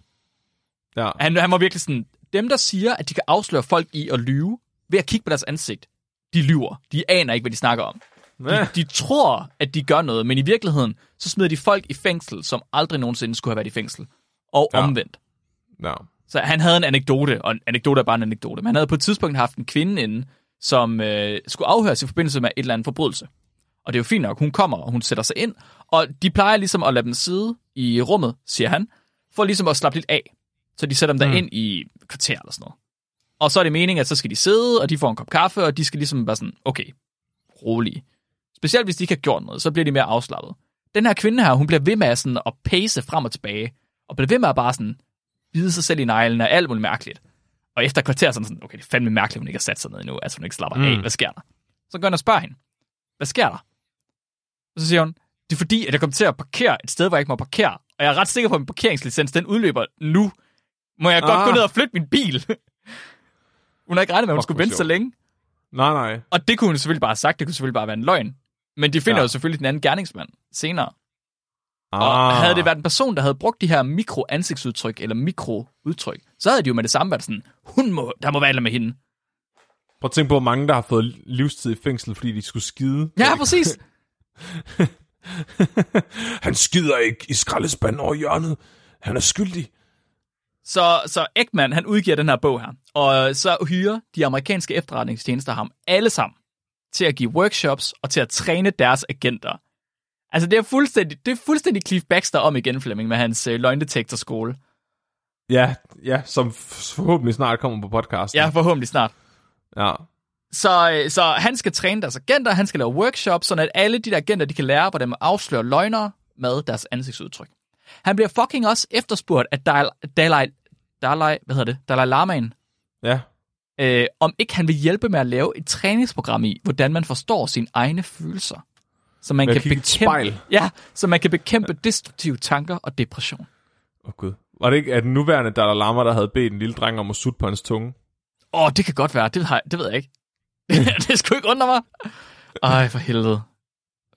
Ja, Han, han var virkelig sådan, dem der siger, at de kan afsløre folk i at lyve, ved at kigge på deres ansigt, de lyver. De aner ikke, hvad de snakker om. De, de tror, at de gør noget, men i virkeligheden, så smider de folk i fængsel, som aldrig nogensinde skulle have været i fængsel. Og Ja. omvendt. ja. Så han havde en anekdote, og en anekdote er bare en anekdote, men han havde på et tidspunkt haft en kvinde inde, som øh, skulle afhøres i forbindelse med et eller andet forbrydelse. Og det er jo fint nok, hun kommer, og hun sætter sig ind, og de plejer ligesom at lade dem sidde i rummet, siger han, for ligesom at slappe lidt af. Så de sætter dem Mm. der ind i kvarter eller sådan noget. Og så er det meningen, at så skal de sidde, og de får en kop kaffe, og de skal ligesom bare sådan, okay, rolige. Specielt hvis de ikke har gjort noget, så bliver de mere afslappet. Den her kvinde her, hun bliver ved med sådan at pace frem og tilbage, og bliver ved med at bare sådan bide sig selv i neglen og alt muligt mærkeligt. Og efter kvarter sådan sådan, okay, det er fandme mærkeligt, at hun ikke har sat sig ned endnu, altså hun ikke slapper mm. af. Hvad sker der? Så går ind og spørger hende, hvad sker der? Og så siger hun, det er fordi, at jeg kom til at parkere et sted, hvor jeg ikke må parkere. Og jeg er ret sikker på, at min parkeringslicens, den udløber nu. Må jeg godt Ah. gå ned og flytte min bil? hun har ikke regnet med, at hun Fuck, skulle vente så længe. Nej, nej. Og det kunne hun selvfølgelig bare have sagt, det kunne selvfølgelig bare være en løgn. Men de finder Ja. jo selvfølgelig den anden gerningsmand senere. Ah. Og havde det været en person, der havde brugt de her mikro-ansigtsudtryk, eller mikro-udtryk, så havde de jo med det samme været sådan, hun må, der må være med hende. Prøv at tænke på, hvor mange, der har fået livstid i fængsel, fordi de skulle skide. Ja, præcis. Han skider ikke i skraldespanden over hjørnet. Han er skyldig. Så, så Ekman, han udgiver den her bog her, og så hyrer de amerikanske efterretningstjenester ham alle sammen til at give workshops og til at træne deres agenter. Altså, det er fuldstændig, det er fuldstændig Cliff Baxter om igen, Flemming, med hans øh, løgndetektorskole. Ja, ja, som forhåbentlig snart kommer på podcasten. Ja, forhåbentlig snart. ja. Så, øh, så han skal træne deres agenter, han skal lave workshops, så at alle de der agenter, de kan lære, hvordan man afslører løgnere med deres ansigtsudtryk. Han bliver fucking også efterspurgt af Dalai, Dalai, Dalai, hvad hedder det, Dalai Lamaen, Ja. Øh, om ikke han vil hjælpe med at lave et træningsprogram i, hvordan man forstår sine egne følelser. Så man kan bekæmpe, spejl. ja, så man kan bekæmpe destruktive tanker og depression. Åh oh, gud. Var det ikke at den nuværende Dalai Lama, der havde bedt en lille dreng om at sutte på hans tunge? Åh, oh, det kan godt være, det, har, jeg- det ved jeg ikke. det skulle ikke undre mig. Ej, for helvede.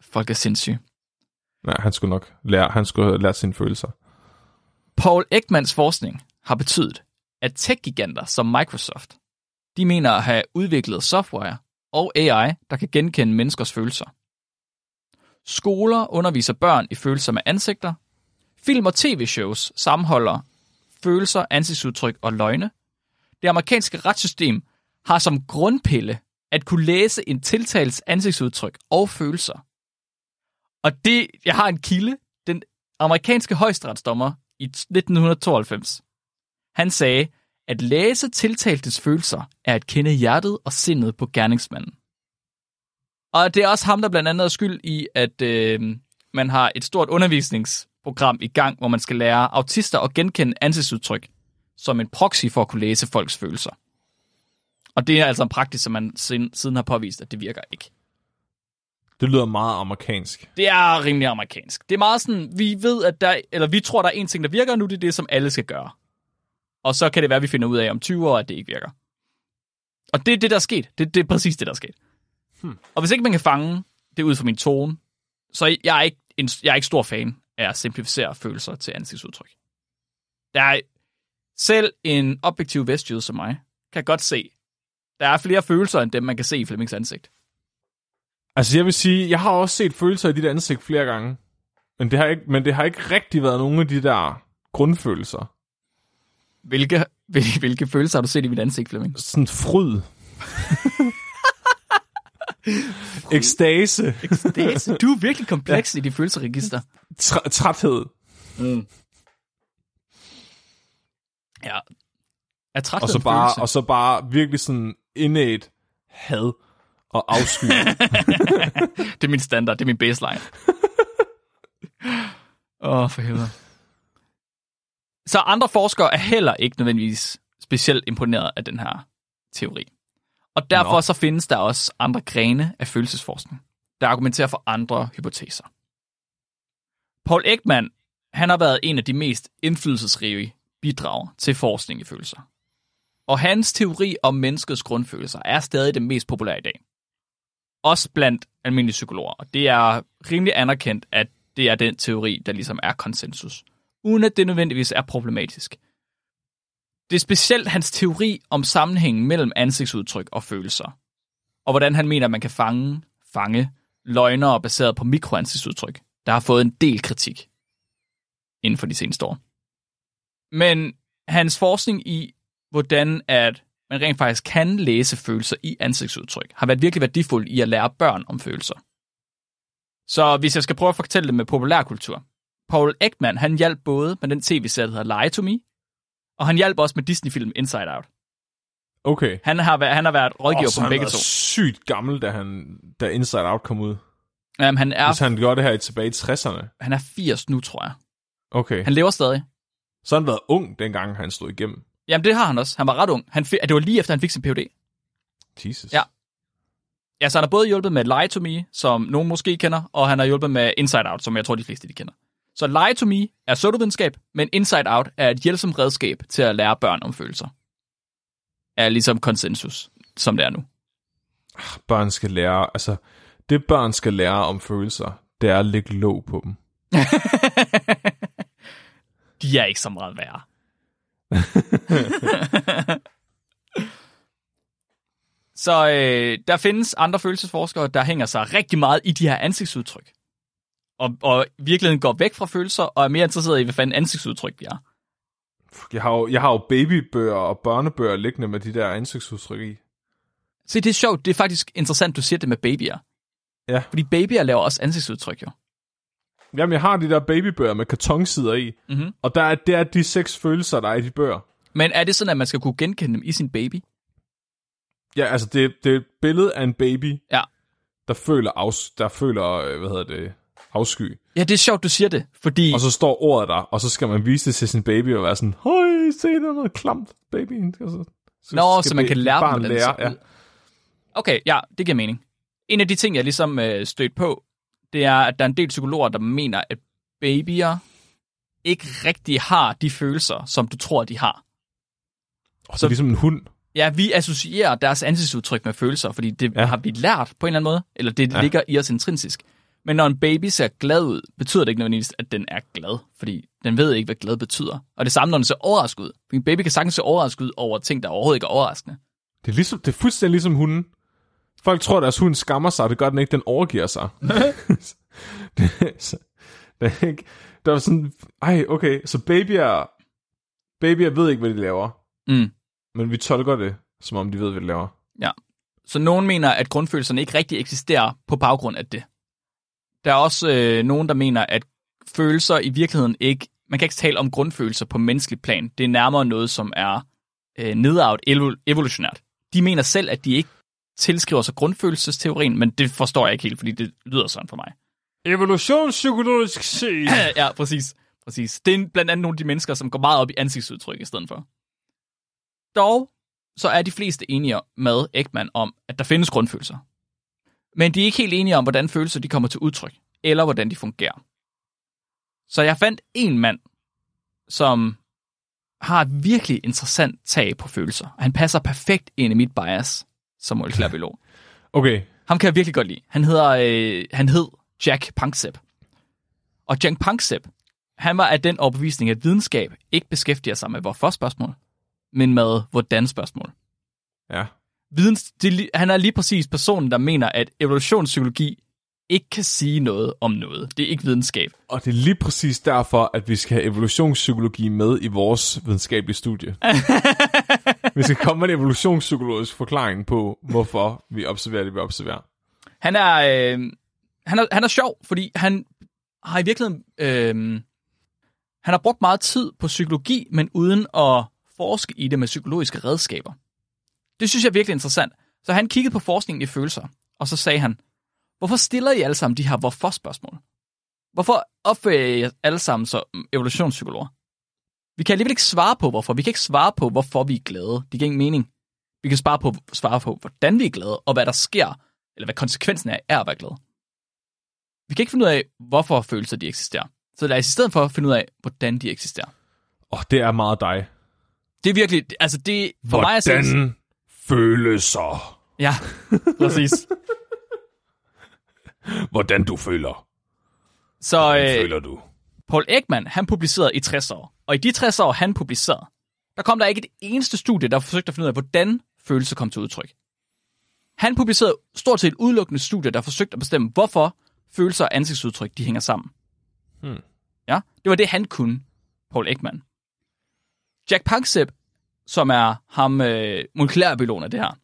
Folk er sindssyge. Nej, han skulle nok lære, han skulle lært sine følelser. Paul Ekmans forskning har betydet, at tech-giganter som Microsoft, de mener at have udviklet software og AI, der kan genkende menneskers følelser. Skoler underviser børn i følelser med ansigter. Film og tv-shows sammenholder følelser, ansigtsudtryk og løgne. Det amerikanske retssystem har som grundpille at kunne læse en tiltals ansigtsudtryk og følelser. Og det, jeg har en kilde, den amerikanske højesteretsdommer i 1992. Han sagde, at læse tiltaltes følelser er at kende hjertet og sindet på gerningsmanden. Og det er også ham, der blandt andet er skyld i, at øh, man har et stort undervisningsprogram i gang, hvor man skal lære autister at genkende ansigtsudtryk som en proxy for at kunne læse folks følelser. Og det er altså en praksis, som man siden, har påvist, at det virker ikke. Det lyder meget amerikansk. Det er rimelig amerikansk. Det er meget sådan, vi ved, at der, eller vi tror, der er en ting, der virker, og nu det er det, som alle skal gøre. Og så kan det være, at vi finder ud af om 20 år, at det ikke virker. Og det er det, der er sket. Det, det er præcis det, der er sket. Hmm. Og hvis ikke man kan fange det ud fra min tone, så jeg er ikke, en, jeg er ikke stor fan af at simplificere følelser til ansigtsudtryk. Der er selv en objektiv vestjyde som mig, kan godt se, der er flere følelser, end dem, man kan se i Flemmings ansigt. Altså jeg vil sige, jeg har også set følelser i dit ansigt flere gange. Men det har ikke, men det har ikke rigtig været nogen af de der grundfølelser. Hvilke, hvilke, hvilke følelser har du set i mit ansigt, Flemming? Sådan fryd. Ekstase. Det er, du er virkelig kompleks ja. i de følelseregister. Tr- træthed. Ja. Er træthed Og så, bare, følelse? og så bare virkelig sådan innate had og afsky. Det er min standard, det er min baseline. Åh, oh, for helvede. Så andre forskere er heller ikke nødvendigvis specielt imponeret af den her teori. Og derfor Nå. så findes der også andre grene af følelsesforskning, der argumenterer for andre hypoteser. Paul Ekman, han har været en af de mest indflydelsesrige bidrag til forskning i følelser. Og hans teori om menneskets grundfølelser er stadig den mest populære i dag. Også blandt almindelige psykologer. Og det er rimelig anerkendt, at det er den teori, der ligesom er konsensus. Uden at det nødvendigvis er problematisk. Det er specielt hans teori om sammenhængen mellem ansigtsudtryk og følelser. Og hvordan han mener, at man kan fange, fange løgnere baseret på mikroansigtsudtryk, der har fået en del kritik inden for de seneste år. Men hans forskning i, hvordan at man rent faktisk kan læse følelser i ansigtsudtryk, har været virkelig værdifuld i at lære børn om følelser. Så hvis jeg skal prøve at fortælle det med populærkultur. Paul Ekman, han hjalp både med den tv-serie, der hedder Lie to Me, og han hjalp også med Disney-film Inside Out. Okay. Han har, været, han har været rådgiver så på han begge to. sygt gammel, da, han, da Inside Out kom ud. Jamen, han, er, Hvis han gjorde det her tilbage i 60'erne. han er 80 nu, tror jeg. Okay. Han lever stadig. Så har han været ung, dengang han stod igennem. Jamen, det har han også. Han var ret ung. Han fik, det var lige efter, han fik sin Ph.D. Jesus. Ja. Ja, så han har både hjulpet med Lie to Me, som nogen måske kender, og han har hjulpet med Inside Out, som jeg tror, de fleste de kender. Så Lie to Me er pseudovidenskab, men Inside Out er et hjælpsomt redskab til at lære børn om følelser. Er ligesom konsensus, som det er nu. Børn skal lære, altså, det børn skal lære om følelser, det er at lægge låg på dem. De er ikke så meget værre. så øh, der findes andre følelsesforskere, der hænger sig rigtig meget i de her ansigtsudtryk. Og, og virkeligheden går væk fra følelser, og er mere interesseret i, hvad fanden ansigtsudtryk de er. Jeg har jo, jeg har jo babybøger og børnebøger liggende med de der ansigtsudtryk i. Se, det er sjovt. Det er faktisk interessant, du siger det med babyer. Ja. Fordi babyer laver også ansigtsudtryk, jo. Jamen, jeg har de der babybøger med kartonsider i, Mhm. og der er, det er de seks følelser, der er i de bøger. Men er det sådan, at man skal kunne genkende dem i sin baby? Ja, altså, det, det er et billede af en baby, Ja. der føler, afs, der føler øh, hvad hedder det, afsky. Ja, det er sjovt, du siger det, fordi... Og så står ordet der, og så skal man vise det til sin baby og være sådan, høj, se, der er noget klamt, babyen. Og så, så Nå, så man kan lære dem, hvordan det lære, ja. Okay, ja, det giver mening. En af de ting, jeg ligesom øh, stødt på, det er, at der er en del psykologer, der mener, at babyer ikke rigtig har de følelser, som du tror, de har. Og så ligesom en hund. Ja, vi associerer deres ansigtsudtryk med følelser, fordi det Ja. har vi lært på en eller anden måde, eller det ja. ligger i os intrinsisk. Men når en baby ser glad ud, betyder det ikke nødvendigvis, at den er glad, fordi den ved ikke, hvad glad betyder. Og det samme, når den ser overrasket ud. For en baby kan sagtens se overrasket ud over ting, der overhovedet ikke er overraskende. Det er, ligesom, det er fuldstændig ligesom hunden. Folk tror, at deres hund skammer sig, det gør den ikke, den overgiver sig. det, er så- det er ikke, der er sådan, ej, okay, så babyer, babyer ved ikke, hvad de laver, Mm. men vi tolker det, som om de ved, hvad de laver. Så nogen mener, at grundfølelserne ikke rigtig eksisterer på baggrund af det. Der er også øh, nogen, der mener, at følelser i virkeligheden ikke... Man kan ikke tale om grundfølelser på menneskelig plan. Det er nærmere noget, som er øh, nedarvet evo- evolutionært. De mener selv, at de ikke tilskriver sig grundfølelsesteorien, men det forstår jeg ikke helt, fordi det lyder sådan for mig. Evolutionspsykologisk set. ja, præcis. præcis. Det er blandt andet nogle af de mennesker, som går meget op i ansigtsudtryk i stedet for. Dog, så er de fleste enige med Ekman om, at der findes grundfølelser. Men de er ikke helt enige om, hvordan følelser de kommer til udtryk, eller hvordan de fungerer. Så jeg fandt en mand, som har et virkelig interessant tag på følelser. Han passer perfekt ind i mit bias som molekylærbiolog. Okay, Ham kan jeg virkelig godt lide. Han hedder, øh, han hed Jack Panksepp. Og Jack Panksepp, han var af den overbevisning, at videnskab ikke beskæftiger sig med hvorfor spørgsmål, men med hvordan spørgsmål. ja. Videns, det, han er lige præcis personen, der mener, at evolutionspsykologi ikke kan sige noget om noget. Det er ikke videnskab. Og det er lige præcis derfor, at vi skal have evolutionspsykologi med i vores videnskabelige studie. Vi skal komme med en evolutionspsykologisk forklaring på, hvorfor vi observerer det, vi observerer. Han er, øh, han er, han er sjov, fordi han har i virkeligheden... Øh, han har brugt meget tid på psykologi, men uden at forske i det med psykologiske redskaber. Det synes jeg er virkelig interessant. Så han kiggede på forskningen i følelser, og så sagde han, hvorfor stiller I alle sammen de her hvorfor-spørgsmål? Hvorfor opfører I alle sammen som evolutionspsykologer? Vi kan alligevel ikke svare på, hvorfor. Vi kan ikke svare på, hvorfor vi er glade. Det giver ingen mening. Vi kan svare på, svare på, hvordan vi er glade, og hvad der sker, eller hvad konsekvensen er, er at være glad. Vi kan ikke finde ud af, hvorfor følelser de eksisterer. Så lad os i stedet for finde ud af, hvordan de eksisterer. Åh, oh, det er meget dig. Det er virkelig, altså det, for mig at se, Hvordan følelser? ja, præcis. Hvordan du føler? Så øh, føler du? Paul Ekman, han publicerede i 60 år. Og i de 60 år, han publicerede, der kom der ikke et eneste studie, der forsøgte at finde ud af, hvordan følelser kom til udtryk. Han publicerede stort set udelukkende studier, der forsøgte at bestemme, hvorfor følelser og ansigtsudtryk, de hænger sammen. Hmm. Ja, det var det, han kunne, Paul Ekman. Jack Panksepp, som er ham øh, molekylærbiologen af det her,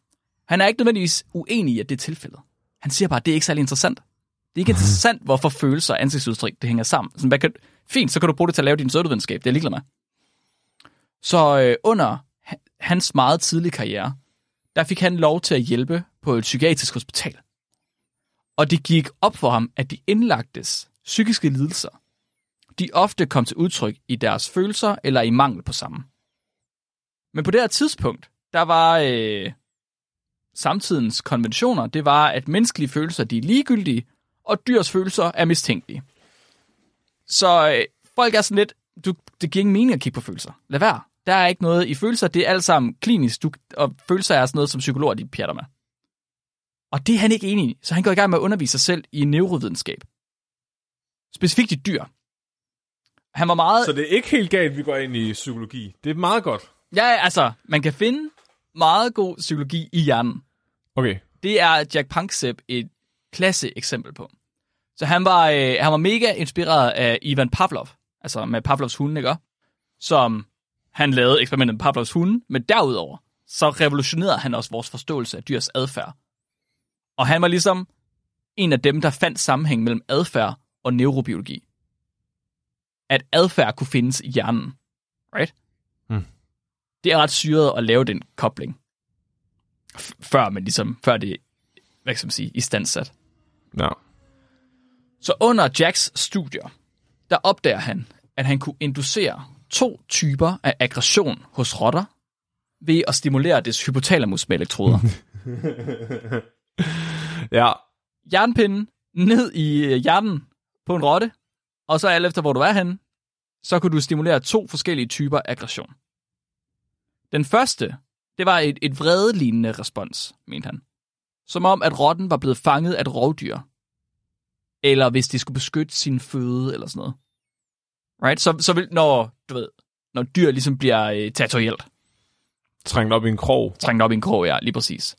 han er ikke nødvendigvis uenig i, at det er tilfældet. Han siger bare, at det er ikke særlig interessant. Det er ikke interessant, hvorfor følelser og ansigtsudtryk det hænger sammen. Sådan, hvad kan, fint, så kan du bruge det til at lave din sødevidenskab. Det er jeg ligeglad med. Så øh, under ha- hans meget tidlige karriere, der fik han lov til at hjælpe på et psykiatrisk hospital. Og det gik op for ham, at de indlagtes psykiske lidelser, de ofte kom til udtryk i deres følelser eller i mangel på samme. Men på det her tidspunkt, der var øh, samtidens konventioner, det var, at menneskelige følelser de er ligegyldige, og dyrs følelser er mistænkelige. Så øh, folk er sådan lidt, du, det giver ingen mening at kigge på følelser. Lad være. Der er ikke noget i følelser, det er alt sammen klinisk, du, og følelser er sådan noget, som psykologer de pjatter med. Og det er han ikke enig i, så han går i gang med at undervise sig selv i neurovidenskab. Specifikt i dyr. Han var meget... Så det er ikke helt galt, vi går ind i psykologi. Det er meget godt. Ja, altså, man kan finde meget god psykologi i hjernen. Okay. Det er Jack Panksepp et klasse eksempel på. Så han var, øh, han var mega inspireret af Ivan Pavlov, altså med Pavlovs hunde, ikke? Som han lavede eksperimentet med Pavlovs hunde, men derudover, så revolutionerede han også vores forståelse af dyrs adfærd. Og han var ligesom en af dem, der fandt sammenhæng mellem adfærd og neurobiologi. At adfærd kunne findes i hjernen. Right? Det er ret syret at lave den kobling. Før man ligesom, før det, hvad skal man sige, i standsat. Ja. Så under Jacks studier, der opdager han, at han kunne inducere to typer af aggression hos rotter ved at stimulere dets hypotalamus med elektroder. Ja. Jernpinden ned i øh, hjernen på en rotte, og så alt efter, hvor du er henne, så kunne du stimulere to forskellige typer aggression. Den første, det var et, et vredelignende respons, mente han. Som om, at rotten var blevet fanget af et rovdyr. Eller hvis de skulle beskytte sin føde, eller sådan noget. Right? Så, så vil, når, du ved, når dyr ligesom bliver øh, territorielt, Trængt op i en krog. trængt op i en krog, ja, lige præcis.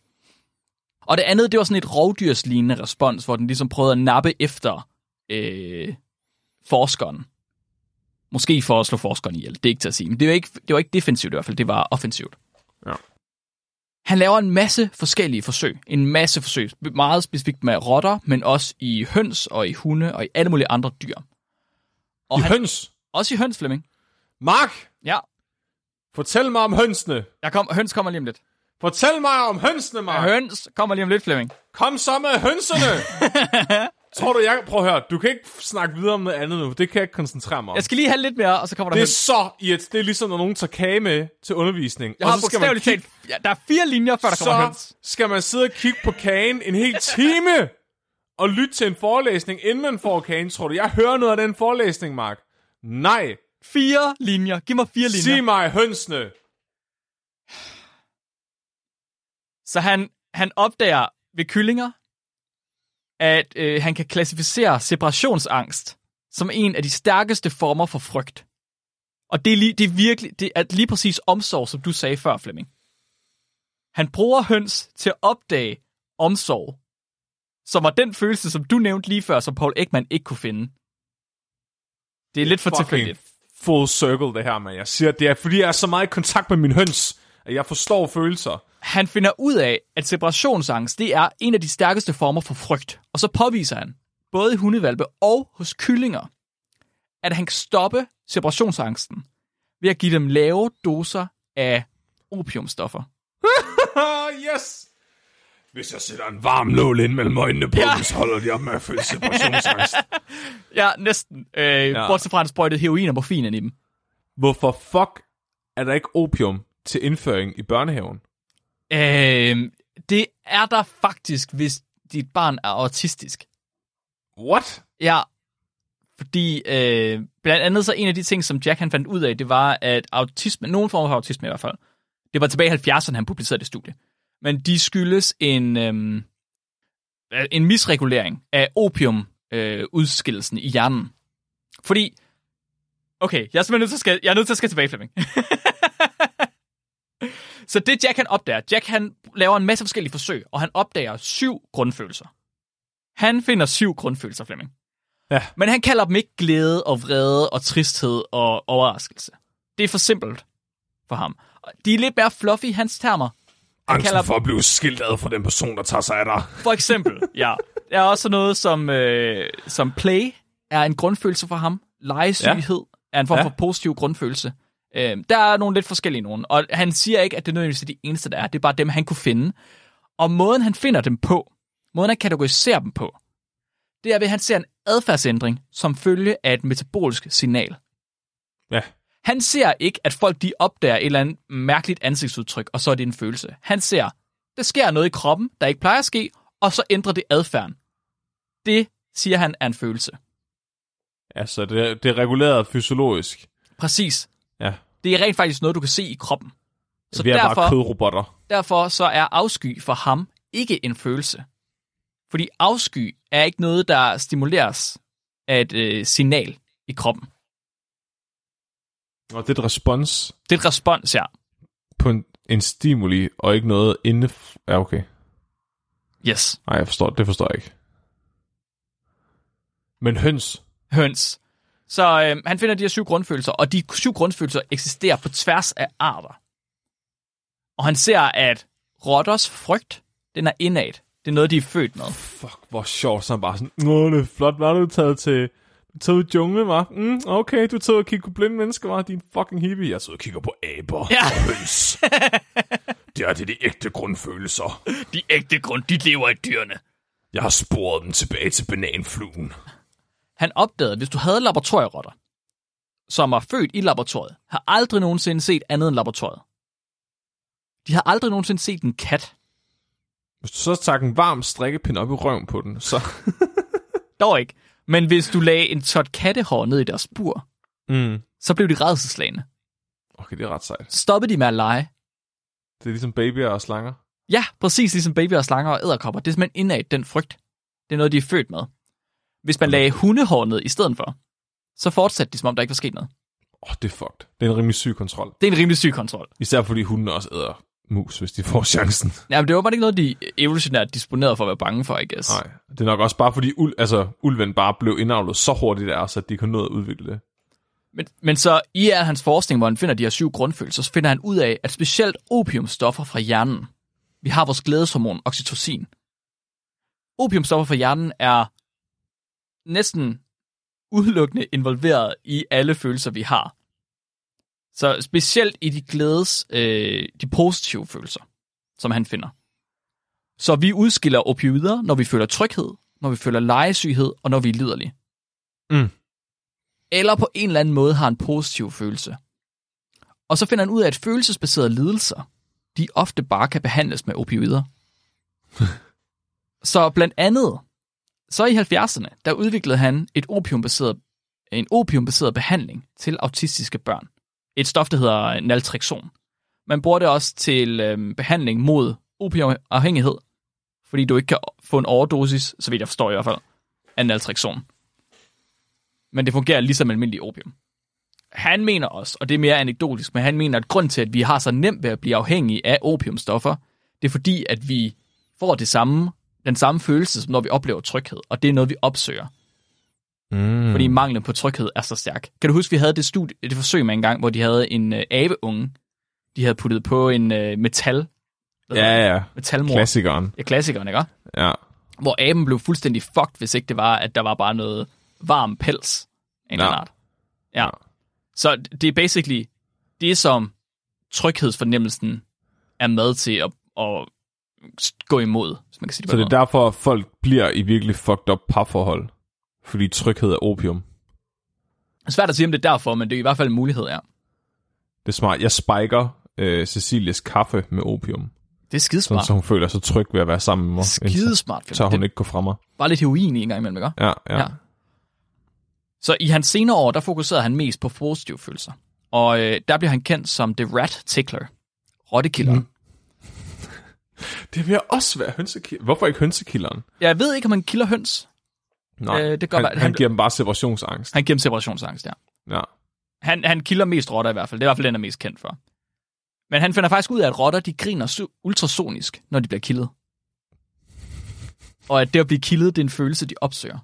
Og det andet, det var sådan et rovdyrslignende respons, hvor den ligesom prøvede at nappe efter øh, forskeren. Måske for at slå forskeren ihjel, det er ikke til at sige. Men det var ikke, det var ikke defensivt i hvert fald, det var offensivt. Ja. Han laver en masse forskellige forsøg. En masse forsøg. Meget specifikt med rotter, men også i høns og i hunde og i alle mulige andre dyr. Og I han, høns. også i høns, Flemming. Mark, Ja, fortæl mig om hønsene. jeg kom, høns kommer lige om lidt. Fortæl mig om hønsene, Mark. Høns kommer lige om lidt, Flemming. Kom så med hønsene. Tror du, jeg... Prøv at høre, du kan ikke snakke videre om noget andet nu. Det kan jeg ikke koncentrere mig om. Jeg skal lige have lidt mere, og så kommer der Det er så irrit. Det er ligesom, når nogen tager kage med til undervisning. Jeg har og så skal man bogstaveligt talt... Ja, der er fire linjer, før der kommer høns. så skal man sidde og kigge på kagen en hel time og lytte til en forelæsning, inden man får kagen. Tror du, jeg hører noget af den forelæsning, Mark? Nej. Fire linjer. Giv mig fire linjer. Sig mig hønsene. Så han, han opdager ved kyllinger, at øh, han kan klassificere separationsangst som en af de stærkeste former for frygt. Og det er, lige, det er virkelig, det er lige præcis omsorg, som du sagde før, Flemming. Han bruger høns til at opdage omsorg, som var den følelse, som du nævnte lige før, som Paul Ekman ikke kunne finde. Det er lidt for tilfældigt. full circle, det her, man. Jeg siger, det er, fordi jeg er så meget i kontakt med min høns, at jeg forstår følelser. Han finder ud af, at separationsangst, det er en af de stærkeste former for frygt. Og så påviser han, både i hundevalpe og hos kyllinger, at han kan stoppe separationsangsten ved at give dem lave doser af opiumstoffer. yes! Hvis jeg sætter en varm nål ind mellem øjnene på Ja. dem, så holder de op med at føle separationsangst. Ja, næsten. Øh, ja. Bortset fra, at han sprøjtede heroin og morfin ind i dem. Hvorfor fuck er der ikke opium til indføring i børnehaven? Øh, det er der faktisk, hvis dit barn er autistisk. What? Ja, fordi øh, blandt andet så en af de ting, som Jack han fandt ud af, det var, at autisme, nogen form for autisme i hvert fald, det var tilbage i 70'erne, han publicerede det studie, men de skyldes en, øh, en misregulering af opiumudskillelsen øh, udskillelsen i hjernen. Fordi, okay, jeg er simpelthen nødt til at skal, jeg er nødt til at skal tilbage, Flemming. så det Jack han opdager, Jack han laver en masse forskellige forsøg, og han opdager syv grundfølelser. Han finder syv grundfølelser, Flemming. Ja. Men han kalder dem ikke glæde og vrede og tristhed og overraskelse. Det er for simpelt for ham. De er lidt mere fluffy i hans termer. Han Angsten kalder for at blive skilt ad fra den person, der tager sig af dig. for eksempel, ja. Der er også noget som, øh, som play er en grundfølelse for ham. Legesyghed ja. er en form Ja. for positiv grundfølelse. Øh, der er nogle lidt forskellige nogen, og han siger ikke, at det nødvendigvis er de eneste, der er. Det er bare dem, han kunne finde. Og måden, han finder dem på, måden, han kategoriserer dem på, det er ved, at han ser en adfærdsændring som følge af et metabolisk signal. Ja. Han ser ikke, at folk de opdager et eller andet mærkeligt ansigtsudtryk, og så er det en følelse. Han ser, der sker noget i kroppen, der ikke plejer at ske, og så ændrer det adfærden. Det, siger han, er en følelse. Altså, det er, det er reguleret fysiologisk. Præcis. Ja. Det er rent faktisk noget, du kan se i kroppen. Så vi er derfor, bare kødrobotter. derfor så er afsky for ham ikke en følelse. Fordi afsky er ikke noget, der stimuleres af et øh, signal i kroppen. Og det er et respons Det er et respons, ja. på en, en stimuli, og ikke noget inde... Ja, okay. Yes. Nej, jeg forstår det. forstår jeg ikke. Men høns, høns. Så øh, han finder de her syv grundfølelser, og de syv grundfølelser eksisterer på tværs af arter. Og han ser, at rotters frygt, den er indad. Det er noget, de er født med. fuck, hvor sjovt, så han bare sådan, Nå, det er flot, hvad du taget til... Du er ud i junglen, var? Mm, okay, du er taget og kigger på blinde mennesker, var? Din fucking hippie. Jeg er taget og kigger på aber Ja. og høns. det er det de ægte grundfølelser. De ægte grund, de lever i dyrene. Jeg har sporet dem tilbage til bananfluen. Han opdagede, at hvis du havde laboratorierotter, som var født i laboratoriet, har aldrig nogensinde set andet end laboratoriet. De har aldrig nogensinde set en kat. Hvis du så tager en varm strikkepind op i røven på den, så... Dog ikke. Men hvis du lagde en tot kattehår ned i deres bur, Mm. så blev de redselslagende. Okay, det er ret sejt. Stoppede de med at lege. Det er ligesom babyer og slanger. Ja, præcis ligesom babyer og slanger og æderkopper. Det er simpelthen indad den frygt. Det er noget, de er født med. Hvis man lagde hundehår ned i stedet for, så fortsatte de, som om der ikke var sket noget. Åh, oh, det er fucked. Det er en rimelig syg kontrol. Det er en rimelig syg kontrol. Især fordi hundene også æder mus, hvis de får chancen. Ja, men det var bare ikke noget, de evolutionært disponerede for at være bange for, I guess. Nej, det er nok også bare fordi ul, altså, ulven bare blev indavlet så hurtigt der, så de kunne nå at udvikle det. Men, men så i al hans forskning, hvor han finder de her syv grundfølelser, så finder han ud af, at specielt opiumstoffer fra hjernen, vi har vores glædeshormon, oxytocin. Opiumstoffer fra hjernen er næsten udelukkende involveret i alle følelser, vi har. Så specielt i de glædes, øh, de positive følelser, som han finder. Så vi udskiller opioider, når vi føler tryghed, når vi føler legesyghed, og når vi er liderlige. Mm. Eller på en eller anden måde har en positiv følelse. Og så finder han ud af, at følelsesbaserede lidelser, de ofte bare kan behandles med opioider. så blandt andet, så i 70'erne, der udviklede han et opiumbaseret, en opiumbaseret behandling til autistiske børn. Et stof, der hedder naltrexon. Man bruger det også til øhm, behandling mod opiumafhængighed, fordi du ikke kan få en overdosis, så vidt jeg forstår i hvert fald, af naltrexon. Men det fungerer ligesom almindelig opium. Han mener også, og det er mere anekdotisk, men han mener, at grund til, at vi har så nemt ved at blive afhængige af opiumstoffer, det er fordi, at vi får det samme, den samme følelse, som når vi oplever tryghed, og det er noget, vi opsøger. Mm. Fordi manglen på tryghed er så stærk. Kan du huske, vi havde det, studie, det forsøg med en gang, hvor de havde en øh, abeunge, de havde puttet på en øh, metal, Ja, ja. metalmor. Klassikeren. Ja, klassikeren, ikke? Ja. Hvor aben blev fuldstændig fucked, hvis ikke det var, at der var bare noget varm pels af en Ja. art. Ja. Så det er basically det, som tryghedsfornemmelsen er med til at, at gå imod, hvis man kan sige det Så det er måde. derfor, at folk bliver i virkelig fucked up parforhold. Fordi tryghed er opium. Det er svært at sige, om det er derfor, men det er i hvert fald en mulighed, ja. Det er smart. Jeg spiker øh, Cecilies kaffe med opium. Det er Sådan, skidesmart. så hun føler sig tryg ved at være sammen med mig. Skidesmart. Så hun Det ikke går fra mig. bare lidt heroin i en gang imellem, ikke? Ja, ja. Ja. Så i hans senere år, der fokuserede han mest på positive følelser. Og øh, der bliver han kendt som The Rat Tickler. Rottekilderen. Mm. Det vil også være hønsekilderen. Hvorfor ikke hønsekilderen? Jeg ved ikke, om han kilder høns. Nej, Øh, det godt han, han, han- giver dem bare separationsangst. Han giver dem separationsangst, ja. Ja. Han, han kilder mest rotter i hvert fald. Det er i hvert fald den, han er mest kendt for. Men han finder faktisk ud af, at rotter de griner ultrasonisk, når de bliver kildet. Og at det at blive kildet, det er en følelse, de opsøger.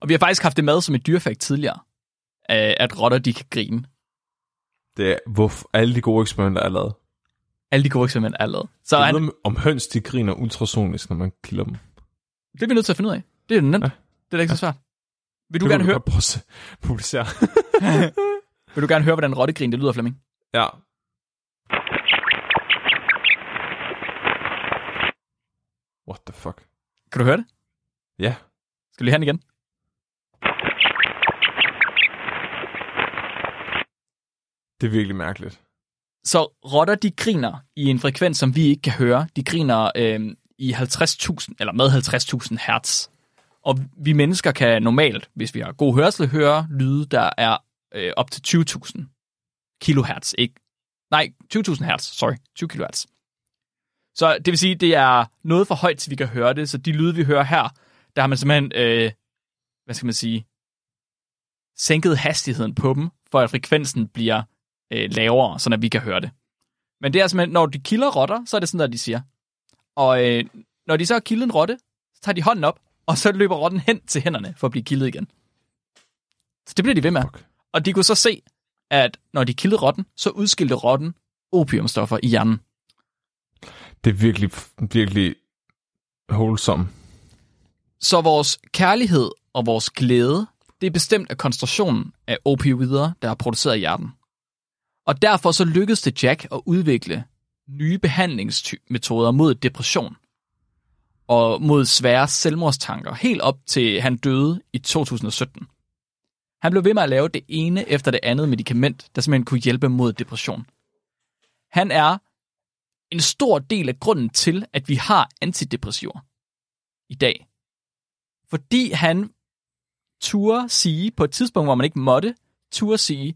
Og vi har faktisk haft det med som et dyrefakt tidligere, øh, at rotter de kan grine. Det er, hvor alle de gode eksperimenter er lavet. Alle de gode eksperimenter er lavet. Så Jeg han, ved, om høns de griner ultrasonisk, når man kilder dem. det er vi nødt til at finde ud af. Det er nemt. Ja. Det er da ikke så svært. Vil du, det gerne høre, godt publicere. vil du gerne høre, hvordan rottegrin det lyder, Flemming? ja. What the fuck? Kan du høre det? Ja. Skal vi lige have den igen? Det er virkelig mærkeligt. Så rotter, de griner i en frekvens, som vi ikke kan høre. De griner øh, i 50.000, eller med 50.000 hertz. Og vi mennesker kan normalt, hvis vi har god hørsel, høre lyde, der er øh, op til 20.000 kilohertz. Ikke? Nej, 20.000 hertz, sorry, 20 kilohertz. Så det vil sige, det er noget for højt, til vi kan høre det. Så de lyde, vi hører her, der har man simpelthen, øh, hvad skal man sige, sænket hastigheden på dem, for at frekvensen bliver øh, lavere, så vi kan høre det. Men det er simpelthen, når de kilder rotter, så er det sådan, at de siger. Og øh, når de så har kildet en rotte, så tager de hånden op, og så løber rotten hen til hænderne for at blive kildet igen. Så det bliver de ved med. Fuck. Og de kunne så se, at når de kildede rotten, så udskilte rotten opiumstoffer i hjernen. Det er virkelig, virkelig wholesome. Så vores kærlighed og vores glæde, det er bestemt af koncentrationen af opioider, der er produceret i hjernen. Og derfor så lykkedes det Jack at udvikle nye behandlingsmetoder mod depression og mod svære selvmordstanker, helt op til han døde i 2017. Han blev ved med at lave det ene efter det andet medicament, der simpelthen kunne hjælpe mod depression. Han er en stor del af grunden til, at vi har antidepressiver i dag. Fordi han turde sige, på et tidspunkt, hvor man ikke måtte, turde sige,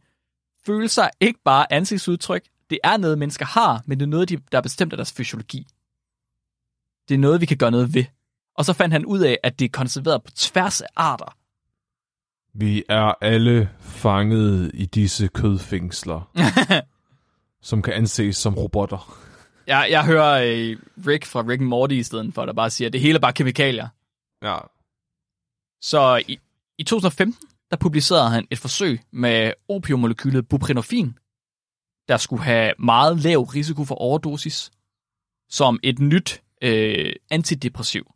følelser er ikke bare ansigtsudtryk. Det er noget, mennesker har, men det er noget, de- der er bestemt af deres fysiologi. Det er noget, vi kan gøre noget ved. Og så fandt han ud af, at det er konserveret på tværs af arter. Vi er alle fanget i disse kødfængsler, som kan anses som robotter. Jeg, jeg hører øh, Rick fra Rick and Morty i stedet for, der bare siger, at det hele er bare kemikalier. Ja. Så i, i 2015, der publicerede han et forsøg med opiummolekylet buprenorfin, der skulle have meget lav risiko for overdosis, som et nyt øh, antidepressiv.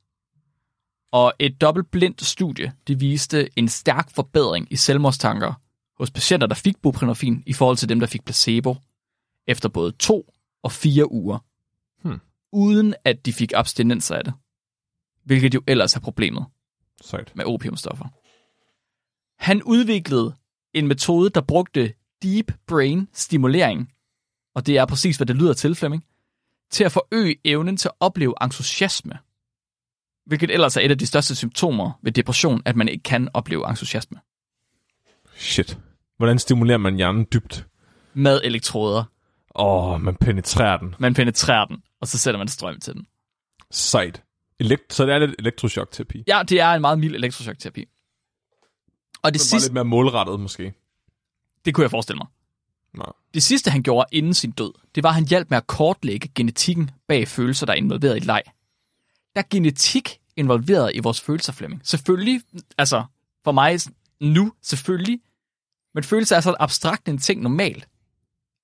Og et dobbeltblindt studie, det viste en stærk forbedring i selvmordstanker hos patienter, der fik buprenorfin, i forhold til dem, der fik placebo, efter både to og fire uger, Hmm. uden at de fik abstinenser af det. Hvilket jo ellers er problemet Sejt. med opiumstoffer. Han udviklede en metode, der brugte deep brain stimulering, og det er præcis, hvad det lyder til, Flemming, til at forøge evnen til at opleve entusiasme. Hvilket ellers er et af de største symptomer ved depression, at man ikke kan opleve entusiasme. Shit. Hvordan stimulerer man hjernen dybt? Med elektroder. Åh, oh, man penetrerer den. Man penetrerer den, og så sætter man strøm til den. Sejt. Elekt- så det er lidt elektrochokterapi. Ja, det er en meget mild elektrochokterapi. Og det, Det sidste, lidt mere målrettet, måske. det kunne jeg forestille mig. Nej. Det sidste, han gjorde inden sin død, det var, at han hjalp med at kortlægge genetikken bag følelser, der er involveret i leg. Der er genetik involveret i vores følelser, Flemming. Selvfølgelig, altså for mig nu, selvfølgelig, men følelser er så abstrakt en ting normalt,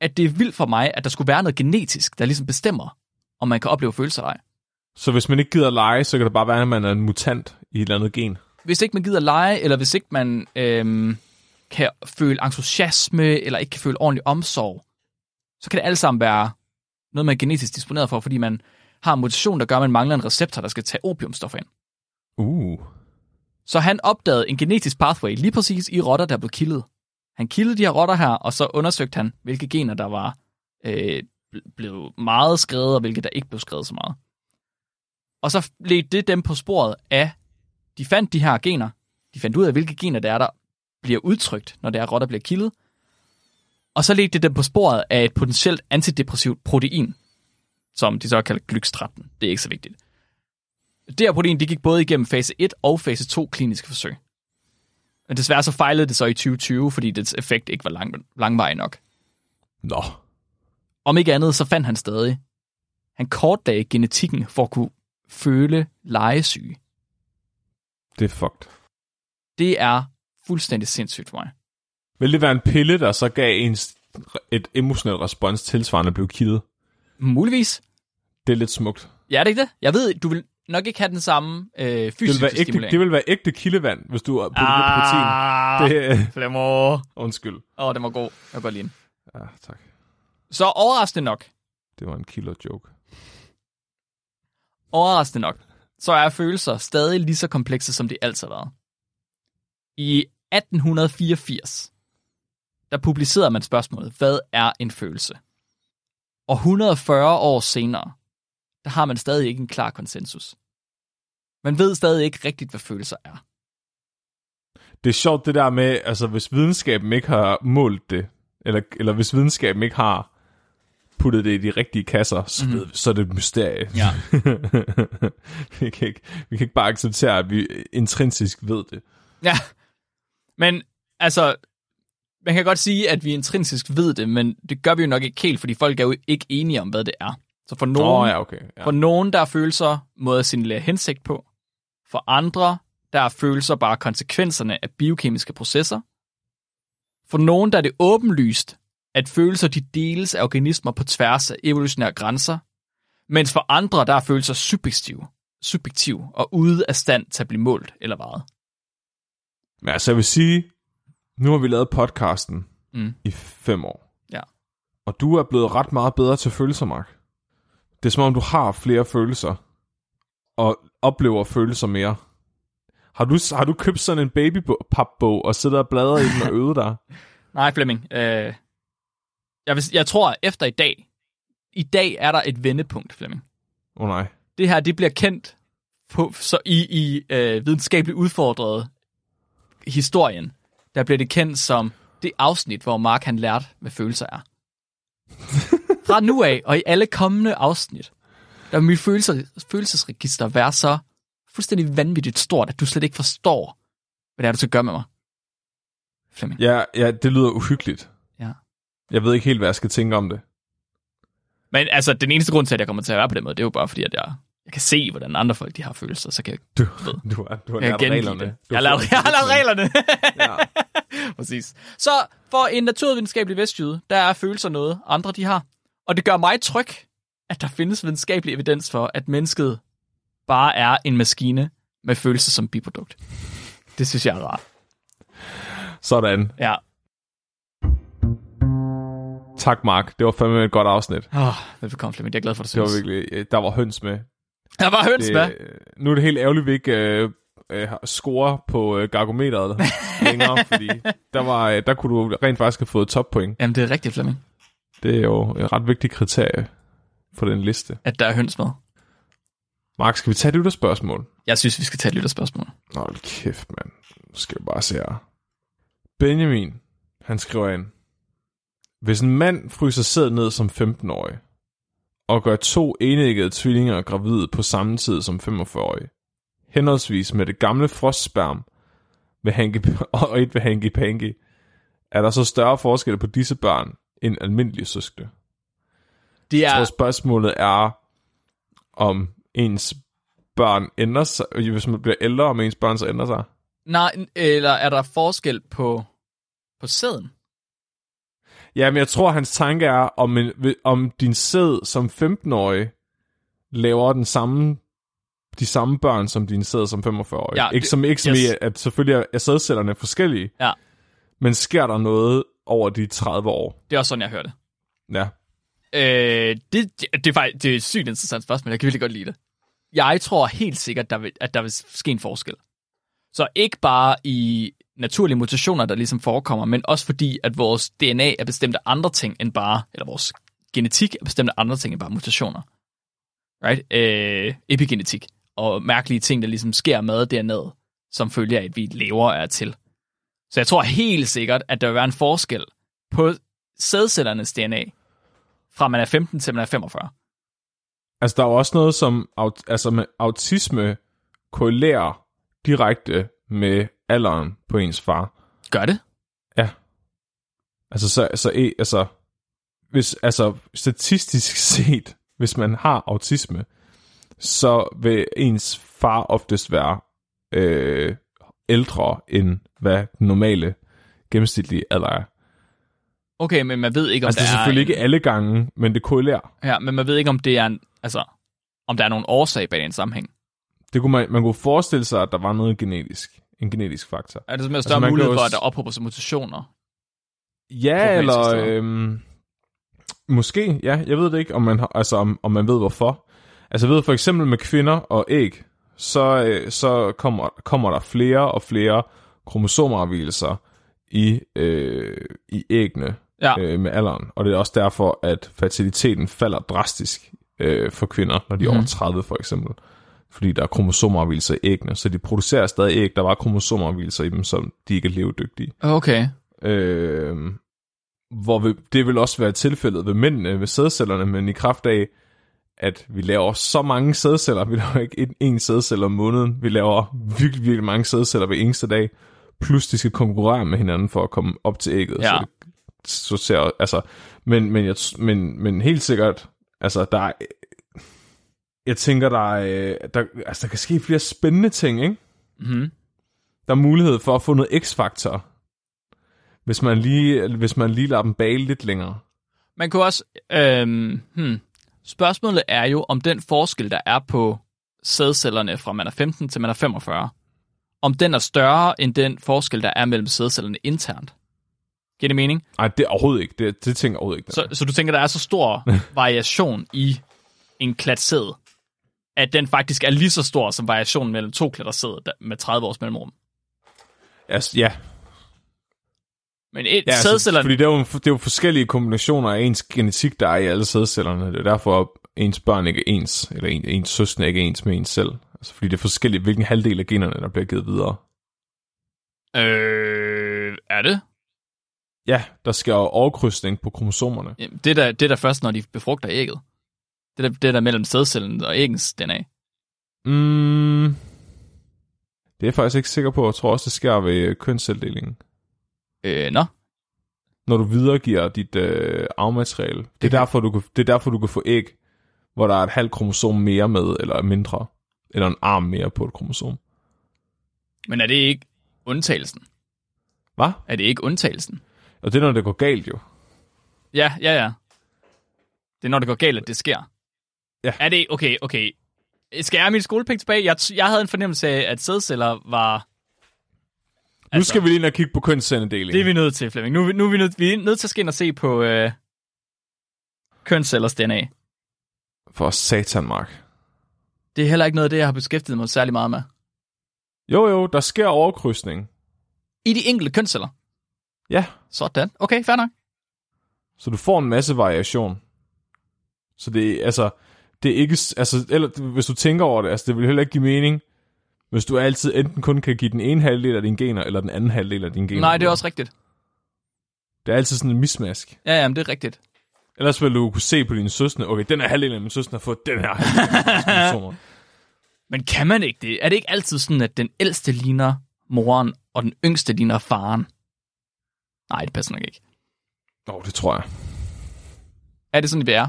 at det er vildt for mig, at der skulle være noget genetisk, der ligesom bestemmer, om man kan opleve følelser eller ej. Så hvis man ikke gider lege, så kan det bare være, at man er en mutant i et eller andet gen. Hvis ikke man gider lege, eller hvis ikke man øhm, kan føle entusiasme, eller ikke kan føle ordentlig omsorg, så kan det alt sammen være noget, man er genetisk disponeret for, fordi man har en mutation, der gør, at man mangler en receptor, der skal tage opiumstoffer ind. Uh. Så han opdagede en genetisk pathway lige præcis i rotter, der blev kildet. Han kildede de her rotter her, og så undersøgte han, hvilke gener der var øh, blev meget skrevet, og hvilke der ikke blev skrevet så meget. Og så ledte det dem på sporet af, de fandt de her gener, de fandt ud af, hvilke gener der er, der bliver udtrykt, når det er rotter bliver kildet, og så ledte det dem på sporet af et potentielt antidepressivt protein, som de så kalder glykstraten. Det er ikke så vigtigt. Det her protein, de gik både igennem fase 1 og fase 2 kliniske forsøg. Men desværre så fejlede det så i 2020, fordi dets effekt ikke var lang, langvarig nok. Nå. Om ikke andet, så fandt han stadig. Han kortlagde genetikken for at kunne føle legesyge. Det er fucked. Det er fuldstændig sindssygt for mig. Vil det være en pille, der så gav en et emotionelt respons tilsvarende blev kildet? Muligvis. Det er lidt smukt. Ja, er det ikke det? Jeg ved, du vil nok ikke have den samme øh, Det vil, fysiske være ægte, stimulering. det vil være ægte kildevand, hvis du har puttet ah, det protein. Det, Flemmer. Åh, undskyld. oh, den var god. Jeg kan godt lide den. Ja, tak. Så overraskende nok, Det var en killer joke. overraskende nok, så er følelser stadig lige så komplekse, som de altid har været. I 1884, der publicerede man spørgsmålet, hvad er en følelse? Og 140 år senere, der har man stadig ikke en klar konsensus. Man ved stadig ikke rigtigt, hvad følelser er. Det er sjovt det der med, altså hvis videnskaben ikke har målt det, eller, eller hvis videnskaben ikke har puttet det i de rigtige kasser, så, ved, vi- så er det et mysterie. Ja. vi, kan ikke, vi kan ikke bare acceptere, at vi intrinsisk ved det. Ja, men altså, man kan godt sige, at vi intrinsisk ved det, men det gør vi jo nok ikke helt, fordi folk er jo ikke enige om, hvad det er. Så for nogen, oh, ja, okay. Ja. For nogen, der er følelser måde at signalere hensigt på. For andre, der er følelser bare konsekvenserne af biokemiske processer. For nogen, der er det åbenlyst, at følelser de deles af organismer på tværs af evolutionære grænser. Mens for andre, der er følelser subjektive, subjektive og ude af stand til at blive målt eller vejet. Men altså, jeg vil sige, nu har vi lavet podcasten Mm. i fem år. Ja. Og du er blevet ret meget bedre til følelser, Mark. Det er som om, du har flere følelser, og oplever følelser mere. Har du, har du købt sådan en babypapbog og sidder og bladrer i den og øvet dig? Nej, Flemming. Øh, jeg, vil, jeg tror, at efter i dag, i dag er der et vendepunkt, Flemming. Åh oh, nej. det her det bliver kendt på, så i, i øh, videnskabeligt udfordret historien, der bliver det kendt som det afsnit, hvor Mark han lærte, hvad følelser er. Fra nu af, og i alle kommende afsnit, der vil mit følelser, følelsesregister være så fuldstændig vanvittigt stort, at du slet ikke forstår, hvad det er, du skal gøre med mig. Flemming. Ja, ja, det lyder uhyggeligt. Jeg ved ikke helt, hvad jeg skal tænke om det. Men altså, den eneste grund til, at jeg kommer til at være på den måde, det er jo bare fordi, at jeg, jeg kan se, hvordan andre folk de har følelser, så kan jeg, Du, Ved. du har, du har lært reglerne. det. Du Jeg har fået jeg har reglerne. reglerne. Ja. Præcis. Så for en naturvidenskabelig vestjyde, der er følelser noget, andre de har. Og det gør mig tryg, at der findes videnskabelig evidens for, at mennesket bare er en maskine med følelser som biprodukt. Det synes jeg er rart. Sådan. Ja. Tak, Mark. Det var fandme et godt afsnit. Oh, velbekomme, Flemming. Jeg er glad for, at du Det var synes. virkelig... øh, Der var høns med. Jeg var høns med. Det, nu er det helt ærgerligt, vi ikke øh, øh, score på øh, gargometeret længere, fordi der, var, øh, der kunne du rent faktisk have fået toppoint. Jamen, det er rigtigt, Flemming, Det er jo et ret vigtigt kriterie for den liste. at der er høns med. Mark, skal vi tage et lytterspørgsmål? Jeg synes, vi skal tage et lytterspørgsmål. Hold kæft, mand. Nu skal jeg bare se her. Benjamin, han skriver ind. Hvis en mand fryser sæd ned som 15-årig, og gør to enæggede tvillinger gravide på samme tid som 45-årig, henholdsvis med det gamle frostsperm ved hanky, og et ved hanky panky, er der så større forskel på disse børn end almindelige søskende? Det Jeg er, tror, spørgsmålet er, om ens børn ændrer sig, hvis man bliver ældre, om ens børn så ændrer sig. nej, eller er der forskel på, på sæden? Ja, men jeg tror, hans tanke er, om, en, om din sæd som 15-årig laver den samme, de samme børn som din sæd som 45-årig. Ja, ikke som, ikke som yes. i, at selvfølgelig er sædcellerne forskellige, Ja. men sker der noget over de 30 år? Det er også sådan, jeg hørte. Ja. Øh, det, det, det, er faktisk det er et sygt interessant spørgsmål. Jeg kan virkelig godt lide det. Jeg tror helt sikkert, der vil, at der vil ske en forskel. Så ikke bare i naturlige mutationer, der ligesom forekommer, men også fordi, at vores DNA er bestemt af andre ting end bare, eller vores genetik er bestemt af andre ting end bare mutationer. Right? Øh, epigenetik. Og mærkelige ting, der ligesom sker med dernede, som følger af, at vi lever er til. Så jeg tror helt sikkert, at der vil være en forskel på sædcellernes DNA, fra man er 15 til man er 45. Altså, der er jo også noget som, aut- altså med autisme korrelerer direkte med alderen på ens far. Gør det? Ja. Altså, så, så e, altså, hvis, altså, statistisk set, hvis man har autisme, så vil ens far oftest være øh, ældre end hvad den normale gennemsnitlige alder er. Okay, men man ved ikke, om Altså, det er der selvfølgelig en, ikke alle gange, men det korrelerer. Ja, men man ved ikke, om det er en, altså, om der er nogen årsag bag den sammenhæng. Det kunne man, man kunne forestille sig, at der var noget genetisk. En genetisk faktor. Er det simpelthen Altså, større kan mulighed jo for, at der ophober sig mutationer? Ja, eller øhm, måske, ja, jeg ved det ikke, om man, har, altså, om, om man ved hvorfor. Altså jeg ved for eksempel med kvinder og æg, så, øh, så kommer, kommer der flere og flere kromosomafvielser i, øh, i æggene Ja. øh, med alderen. Og det er også derfor, at fertiliteten falder drastisk øh, for kvinder, når de er Mhm. over 30 for eksempel. Fordi der er kromosomafvielser i æggene, så de producerer stadig æg, der var kromosomafvielser i dem, som de ikke er levedygtige. Okay. Øh, hvor vi, det vil også være tilfældet ved mændene, ved sædcellerne, men i kraft af, at vi laver så mange sædceller, vi laver ikke en, en sædcelle om måneden, vi laver virkelig, virkelig mange sædceller hver eneste dag, plus de skal konkurrere med hinanden for at komme op til ægget. Ja. Så det, så ser, altså, men, men, jeg, men, men helt sikkert, altså, der er, jeg tænker, der, er, øh, der, altså, der kan ske flere spændende ting, ikke? Mm-hmm. Der er mulighed for at få noget x-faktor, hvis man lige, hvis man lige lader dem bage lidt længere. Man kunne også... Øhm, hmm. Spørgsmålet er jo, om den forskel, der er på sædcellerne fra man er 15 til man er 45, om den er større end den forskel, der er mellem sædcellerne internt. Giver det mening? Nej, det er overhovedet ikke. Det, det tænker jeg overhovedet ikke. Så, så du tænker, der er så stor variation i en klat sæd, at den faktisk er lige så stor som variationen mellem to klatter sæd der- med 30 års mellemrum. Altså, ja, Men et ja altså, sædcellerne... fordi det er, jo, det er jo forskellige kombinationer af ens genetik, der er i alle sædcellerne. Det er derfor, at ens børn ikke er ens, eller en, ens søskende ikke er ens med ens selv. Altså, fordi det er forskelligt, hvilken halvdel af generne, der bliver givet videre. Øh, er det? Ja, der sker overkrydsning på kromosomerne. Jamen, Det er, da, det er da først, når de befrugter ægget. Det er, da- det er der mellem sædcellen og æggens DNA. Mm, det er jeg faktisk ikke sikker på. Jeg tror også, det sker ved kønsceldelingen. Øh, nå. når du videregiver dit øh, arvemateriale. Det er, derfor, du kan, det er derfor, du kan få æg, hvor der er et halvt kromosom mere med, eller mindre. Eller en arm mere på et kromosom. Men er det ikke undtagelsen? Hvad? Er det ikke undtagelsen? Og det er, når det går galt jo. Ja, ja, ja. Det er, når det går galt, at det sker. Ja. Er det... Okay, okay. Skal jeg have min skolepenge tilbage? Jeg, jeg havde en fornemmelse af, at sædceller var... Nu skal vi lige ind og kigge på kønscelledeling. Det er vi nødt til, Flemming. Nu, nu er vi nødt, vi er nødt til at skal ind og se på øh, kønscellers DNA. For satan, Mark. Det er heller ikke noget af det, jeg har beskæftiget mig særlig meget med. Jo, jo, der sker overkrydsning. I de enkelte kønsceller. Ja, Sådan. Okay, fair nok. så du får en masse variation. Så det er, altså, det er ikke, altså, eller, hvis du tænker over det, altså, det vil heller ikke give mening, hvis du altid enten kun kan give den ene halvdel af dine gener, eller den anden halvdel af dine gener. Nej, det er også rigtigt. Det er altid sådan en mismask. Ja, ja, men det er rigtigt. Ellers ville du kunne se på dine søstre, okay, den her halvdel af min søstre har fået den her halvdel. Men kan man ikke det? Er det ikke altid sådan, at den ældste ligner moren, og den yngste ligner faren? Nej, det passer nok ikke. Nå, det tror jeg. Er det sådan, det er?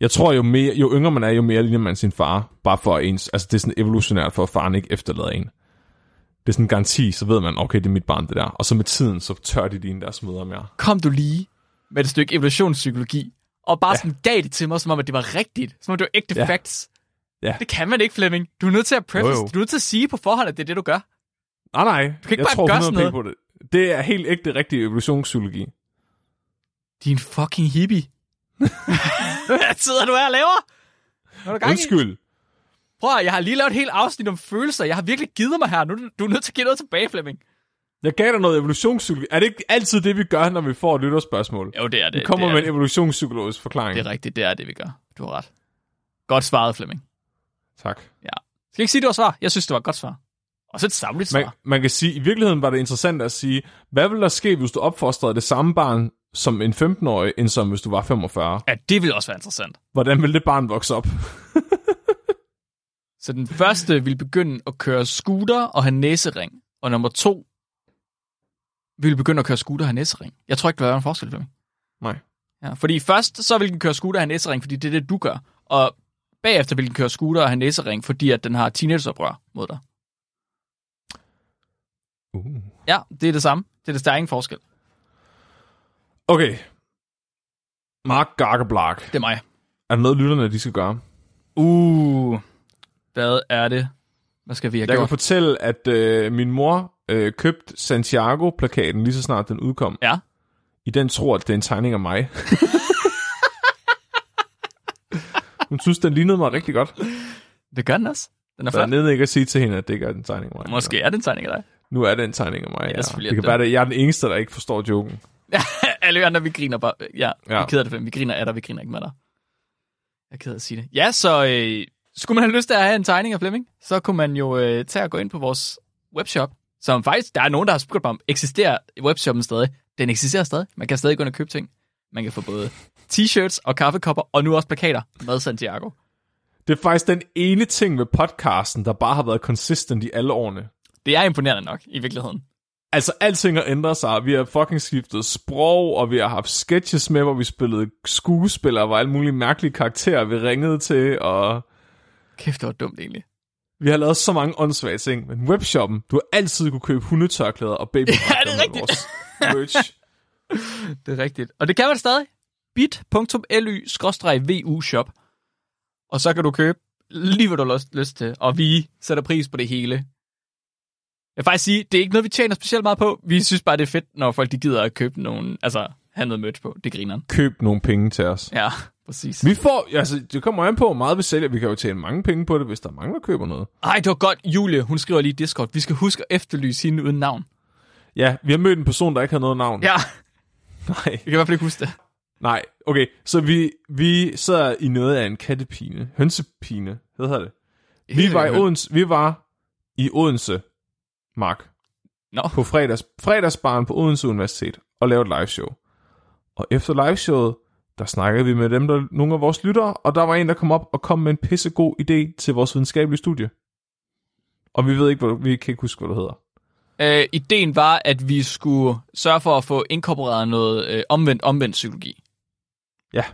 Jeg tror, jo, mere, jo yngre man er, jo mere ligner man sin far. Bare for ens, altså det er sådan evolutionært, for at faren ikke efterlader en. Det er sådan en garanti, så ved man, okay, det er mit barn, det der. Og så med tiden, så tør de dine deres møder mere. Kom du lige med et stykke evolutionspsykologi, og bare ja. sådan gav det til mig, som om at det var rigtigt. Som om det var ægte Ja. facts. Ja. Det kan man ikke, Flemming. Du er nødt til at preface. Jo, jo. Du er nødt til at sige på forhånd, at det er det, du gør. Nej, nej. kan ikke jeg bare tror gøre 100 sådan på det. Det er helt ægte rigtig evolutionspsykologi. Din fucking hippie. Hvad sidder du her og laver? Hvad er gang i? Undskyld. Prøv at, jeg har lige lavet et helt afsnit om følelser. Jeg har virkelig givet mig her. Nu du- er nødt til at give noget tilbage, Flemming. Jeg gav dig noget evolutionspsykologi. Er det ikke altid det, vi gør, når vi får et lytterspørgsmål? Jo, det er det. Vi kommer det med en det. evolutionspsykologisk forklaring. Det er rigtigt, det er det, vi gør. Du har ret. Godt svaret, Flemming. Tak. Skal jeg ikke sige, det var svar? Jeg synes, det var et godt svar. Og så et samlet svar. Man, man kan sige, i virkeligheden var det interessant at sige, hvad vil der ske, hvis du opfostrede det samme barn som en 15-årig, end som hvis du var 45? Ja, det ville også være interessant. Hvordan vil det barn vokse op? Så den første ville begynde at køre scooter og have næsering. Og nummer to ville begynde at køre scooter og have næsering. Jeg tror ikke, der var en forskel, Flemming. Nej. Ja, fordi først så vil den køre scooter og have næsering, fordi det er det, du gør. Og bagefter vil den køre scooter og have næsering, fordi at den har teenageoprør mod dig. Uh. Ja, det er det samme. Det er det, der er ingen forskel. Okay. Mark Gargeblark. Det er mig. Er der noget, lytterne de skal gøre? Uh, hvad er det? Hvad skal vi have Jeg kan gjort? fortælle, at øh, min mor øh, købte Santiago-plakaten lige så snart den udkom. Ja. I den tror, at det er en tegning af mig. Hun synes, den lignede mig rigtig godt. Det gør den også. Den er Så jeg flot. nede ikke at sige til hende, at det ikke er en tegning af mig. Måske er det en tegning af dig. Nu er det en tegning af mig, Ja, ja. Det kan det. være, at jeg er den eneste, der ikke forstår joken. Alle andre, vi griner bare. Ja, ja. Vi er ked af det. Vi griner af dig, vi griner ikke med dig. Jeg er ked af at sige det. Ja, så øh, skulle man have lyst til at have en tegning af Flemming, så kunne man jo øh, tage og gå ind på vores webshop, som faktisk, der er nogen, der har spurgt mig om, eksisterer webshoppen stadig? Den eksisterer stadig. Man kan stadig gå ind og købe ting. Man kan få både t-shirts og kaffekopper, og nu også plakater med Santiago. Det er faktisk den ene ting ved podcasten, der bare har været consistent i alle årene. Det er imponerende nok, i virkeligheden. Altså, alting har ændret sig. Vi har fucking skiftet sprog, og vi har haft sketches med, hvor vi spillede skuespillere, hvor alle mulige mærkelige karakterer, vi ringede til, og Kæft, det var dumt egentlig. vi har lavet så mange åndssvage ting. Men webshoppen, du har altid kunne købe hundetørklæder og baby Ja, det er rigtigt. merch. Det er rigtigt. Og det kan man stadig. bit.ly-vu shop. Og så kan du købe lige, hvad du har lyst til. Og vi sætter pris på det hele. Jeg vil faktisk sige, det er ikke noget, vi tjener specielt meget på. Vi synes bare, det er fedt, når folk de gider at købe nogen, altså have noget merch på. Det griner. Køb nogle penge til os. Ja, præcis. Vi får, altså, det kommer an på, hvor meget vi sælger. Vi kan jo tjene mange penge på det, hvis der er mange, der køber noget. Ej, det var godt. Julie, hun skriver lige i Discord. Vi skal huske at efterlyse hende uden navn. Ja, vi har mødt en person, der ikke har noget navn. Ja, Nej. jeg kan i hvert fald ikke huske det. Nej, okay. Så vi, vi sidder i noget af en kattepine. Hønsepine, hvad hedder det? Vi var, i Odense, vi var i Odense, Mark, Nå, på fredags, fredagsbaren på Odense Universitet og lavede et liveshow. Og efter liveshowet, der snakkede vi med dem, der nogle af vores lyttere, og der var en, der kom op og kom med en pissegod idé til vores videnskabelige studie. Og vi ved ikke, hvad, vi kan ikke huske, hvad det hedder. øh, ideen var, at vi skulle sørge for at få inkorporeret noget øh, omvendt omvendt psykologi. Ja,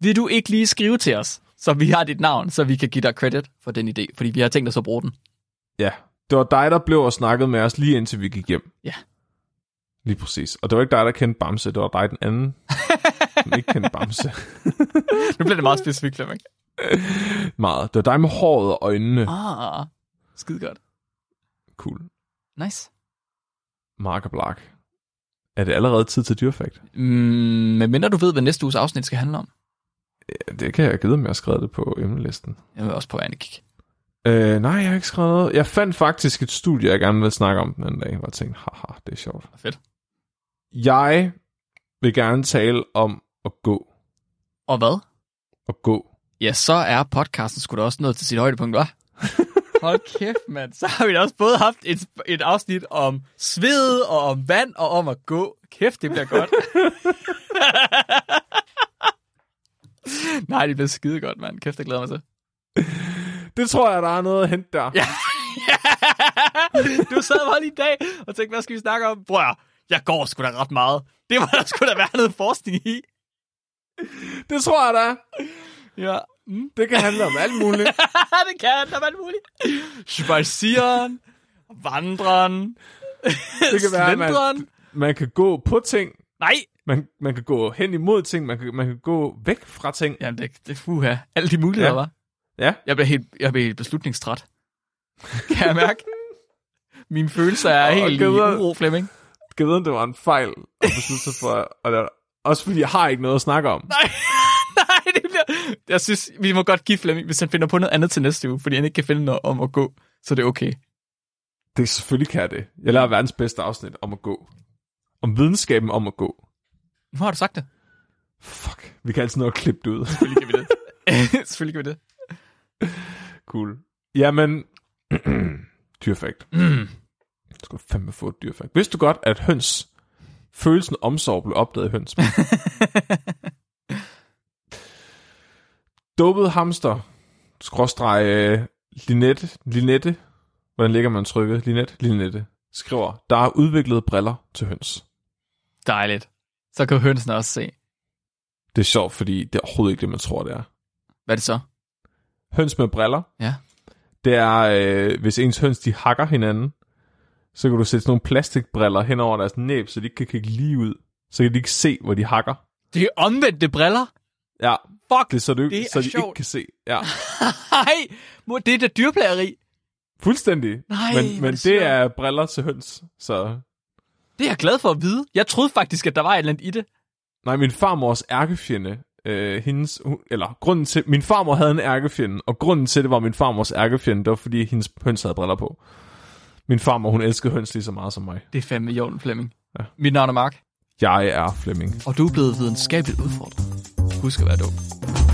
Vil du ikke lige skrive til os, så vi har dit navn, så vi kan give dig credit for den idé? Fordi vi har tænkt os at bruge den. ja. Det var dig, der blev og snakkede med os lige indtil vi gik hjem. Ja. Lige præcis. Og det var ikke dig, der kendte Bamse, det var dig den anden, som ikke kendte Bamse. Nu bliver det meget specifikt, Flemming. Meget. Det var dig med håret og øjnene. Ah, skide godt. Cool. Nice. Mark og Blark. Er det allerede tid til dyrfakt? Mm, men mindre du ved, hvad næste uges afsnit skal handle om. Ja, det kan jeg give med at skrive det på emnelisten. Jeg vil også prøve at kigge. Øh, nej, jeg har ikke skrevet noget. Jeg fandt faktisk et studie, jeg gerne vil snakke om den anden dag. Jeg tænkte, haha, det er sjovt. Fedt. Jeg vil gerne tale om at gå. Og hvad? At gå. Ja, så er podcasten sgu da også nået til sit højdepunkt, hva'? Hold kæft, mand. Så har vi da også både haft et, et afsnit om sved og om vand og om at gå. Kæft, det bliver godt. Nej, det bliver skide godt, mand. Kæft, jeg glæder mig til. Det tror jeg, der er noget at hente der. Ja. du sad bare lige i dag og tænkte, hvad skal vi snakke om? Bror, jeg går sgu da ret meget. Det må der sgu da være noget forskning i. Det tror jeg, er. Ja. Mm. Det kan handle om alt muligt. det kan der alt muligt. Spazieren, vandren, Det kan være, man, man kan gå på ting. Nej! Man, man kan gå hen imod ting, man kan, man kan gå væk fra ting. Jamen, det, det fuha. Alle de muligheder, Ja. var. Ja, Jeg bliver helt, jeg bliver helt beslutningstræt. Kan jeg mærke? Mine følelser er helt i kan uro, Flemming. skal vide, om det var en fejl at beslutte sig for. Og der, også fordi jeg har ikke noget at snakke om. Nej, nej, det bliver... Jeg synes, vi må godt give Flemming, hvis han finder på noget andet til næste uge, fordi han ikke kan finde noget om at gå, så det er okay. Det er selvfølgelig kan jeg det. Jeg laver verdens bedste afsnit om at gå. Om videnskaben om at gå. Nu har du sagt det. Fuck, vi kan altid nå at klippe det ud. Selvfølgelig kan vi det. Selvfølgelig kan vi det. Cool. Jamen, dyrfakt. Mm. Jeg skulle fandme få et dyrfakt. Vidste du godt, at høns, følelsen omsorg blev opdaget i høns? Dopet hamster, skråstreg øh, Linette, Linette, hvordan lægger man trykket? Linette, Linette, skriver, der er udviklet briller til høns. Dejligt. Så kan hønsene også se. Det er sjovt, fordi det er overhovedet ikke det, man tror, det er. Hvad er det så? Høns med briller, Ja. det er, øh, hvis ens høns de hakker hinanden, så kan du sætte sådan nogle plastikbriller hen over deres næb, så de ikke kan kigge lige ud. Så kan de ikke se, hvor de hakker. Det er omvendte briller. Ja, Fuck. det er så, du, Det er så de sjovt. ikke kan se. Ja, Nej, det er da dyrplageri. fuldstændig. Nej, men men det det er briller til høns. Så Det er jeg glad for at vide. Jeg troede faktisk, at der var et eller andet i det. nej, min farmors ærkefjende, øh, hendes, eller grunden til, min farmor havde en ærkefjende, og grunden til det var min farmors ærkefjende, det var fordi hendes høns havde briller på. Min farmor, hun elskede høns lige så meget som mig. Det er fandme Jordan Flemming. Ja. Mit navn er Mark, Jeg er Flemming. og du er blevet videnskabeligt udfordret. Husk at være dum.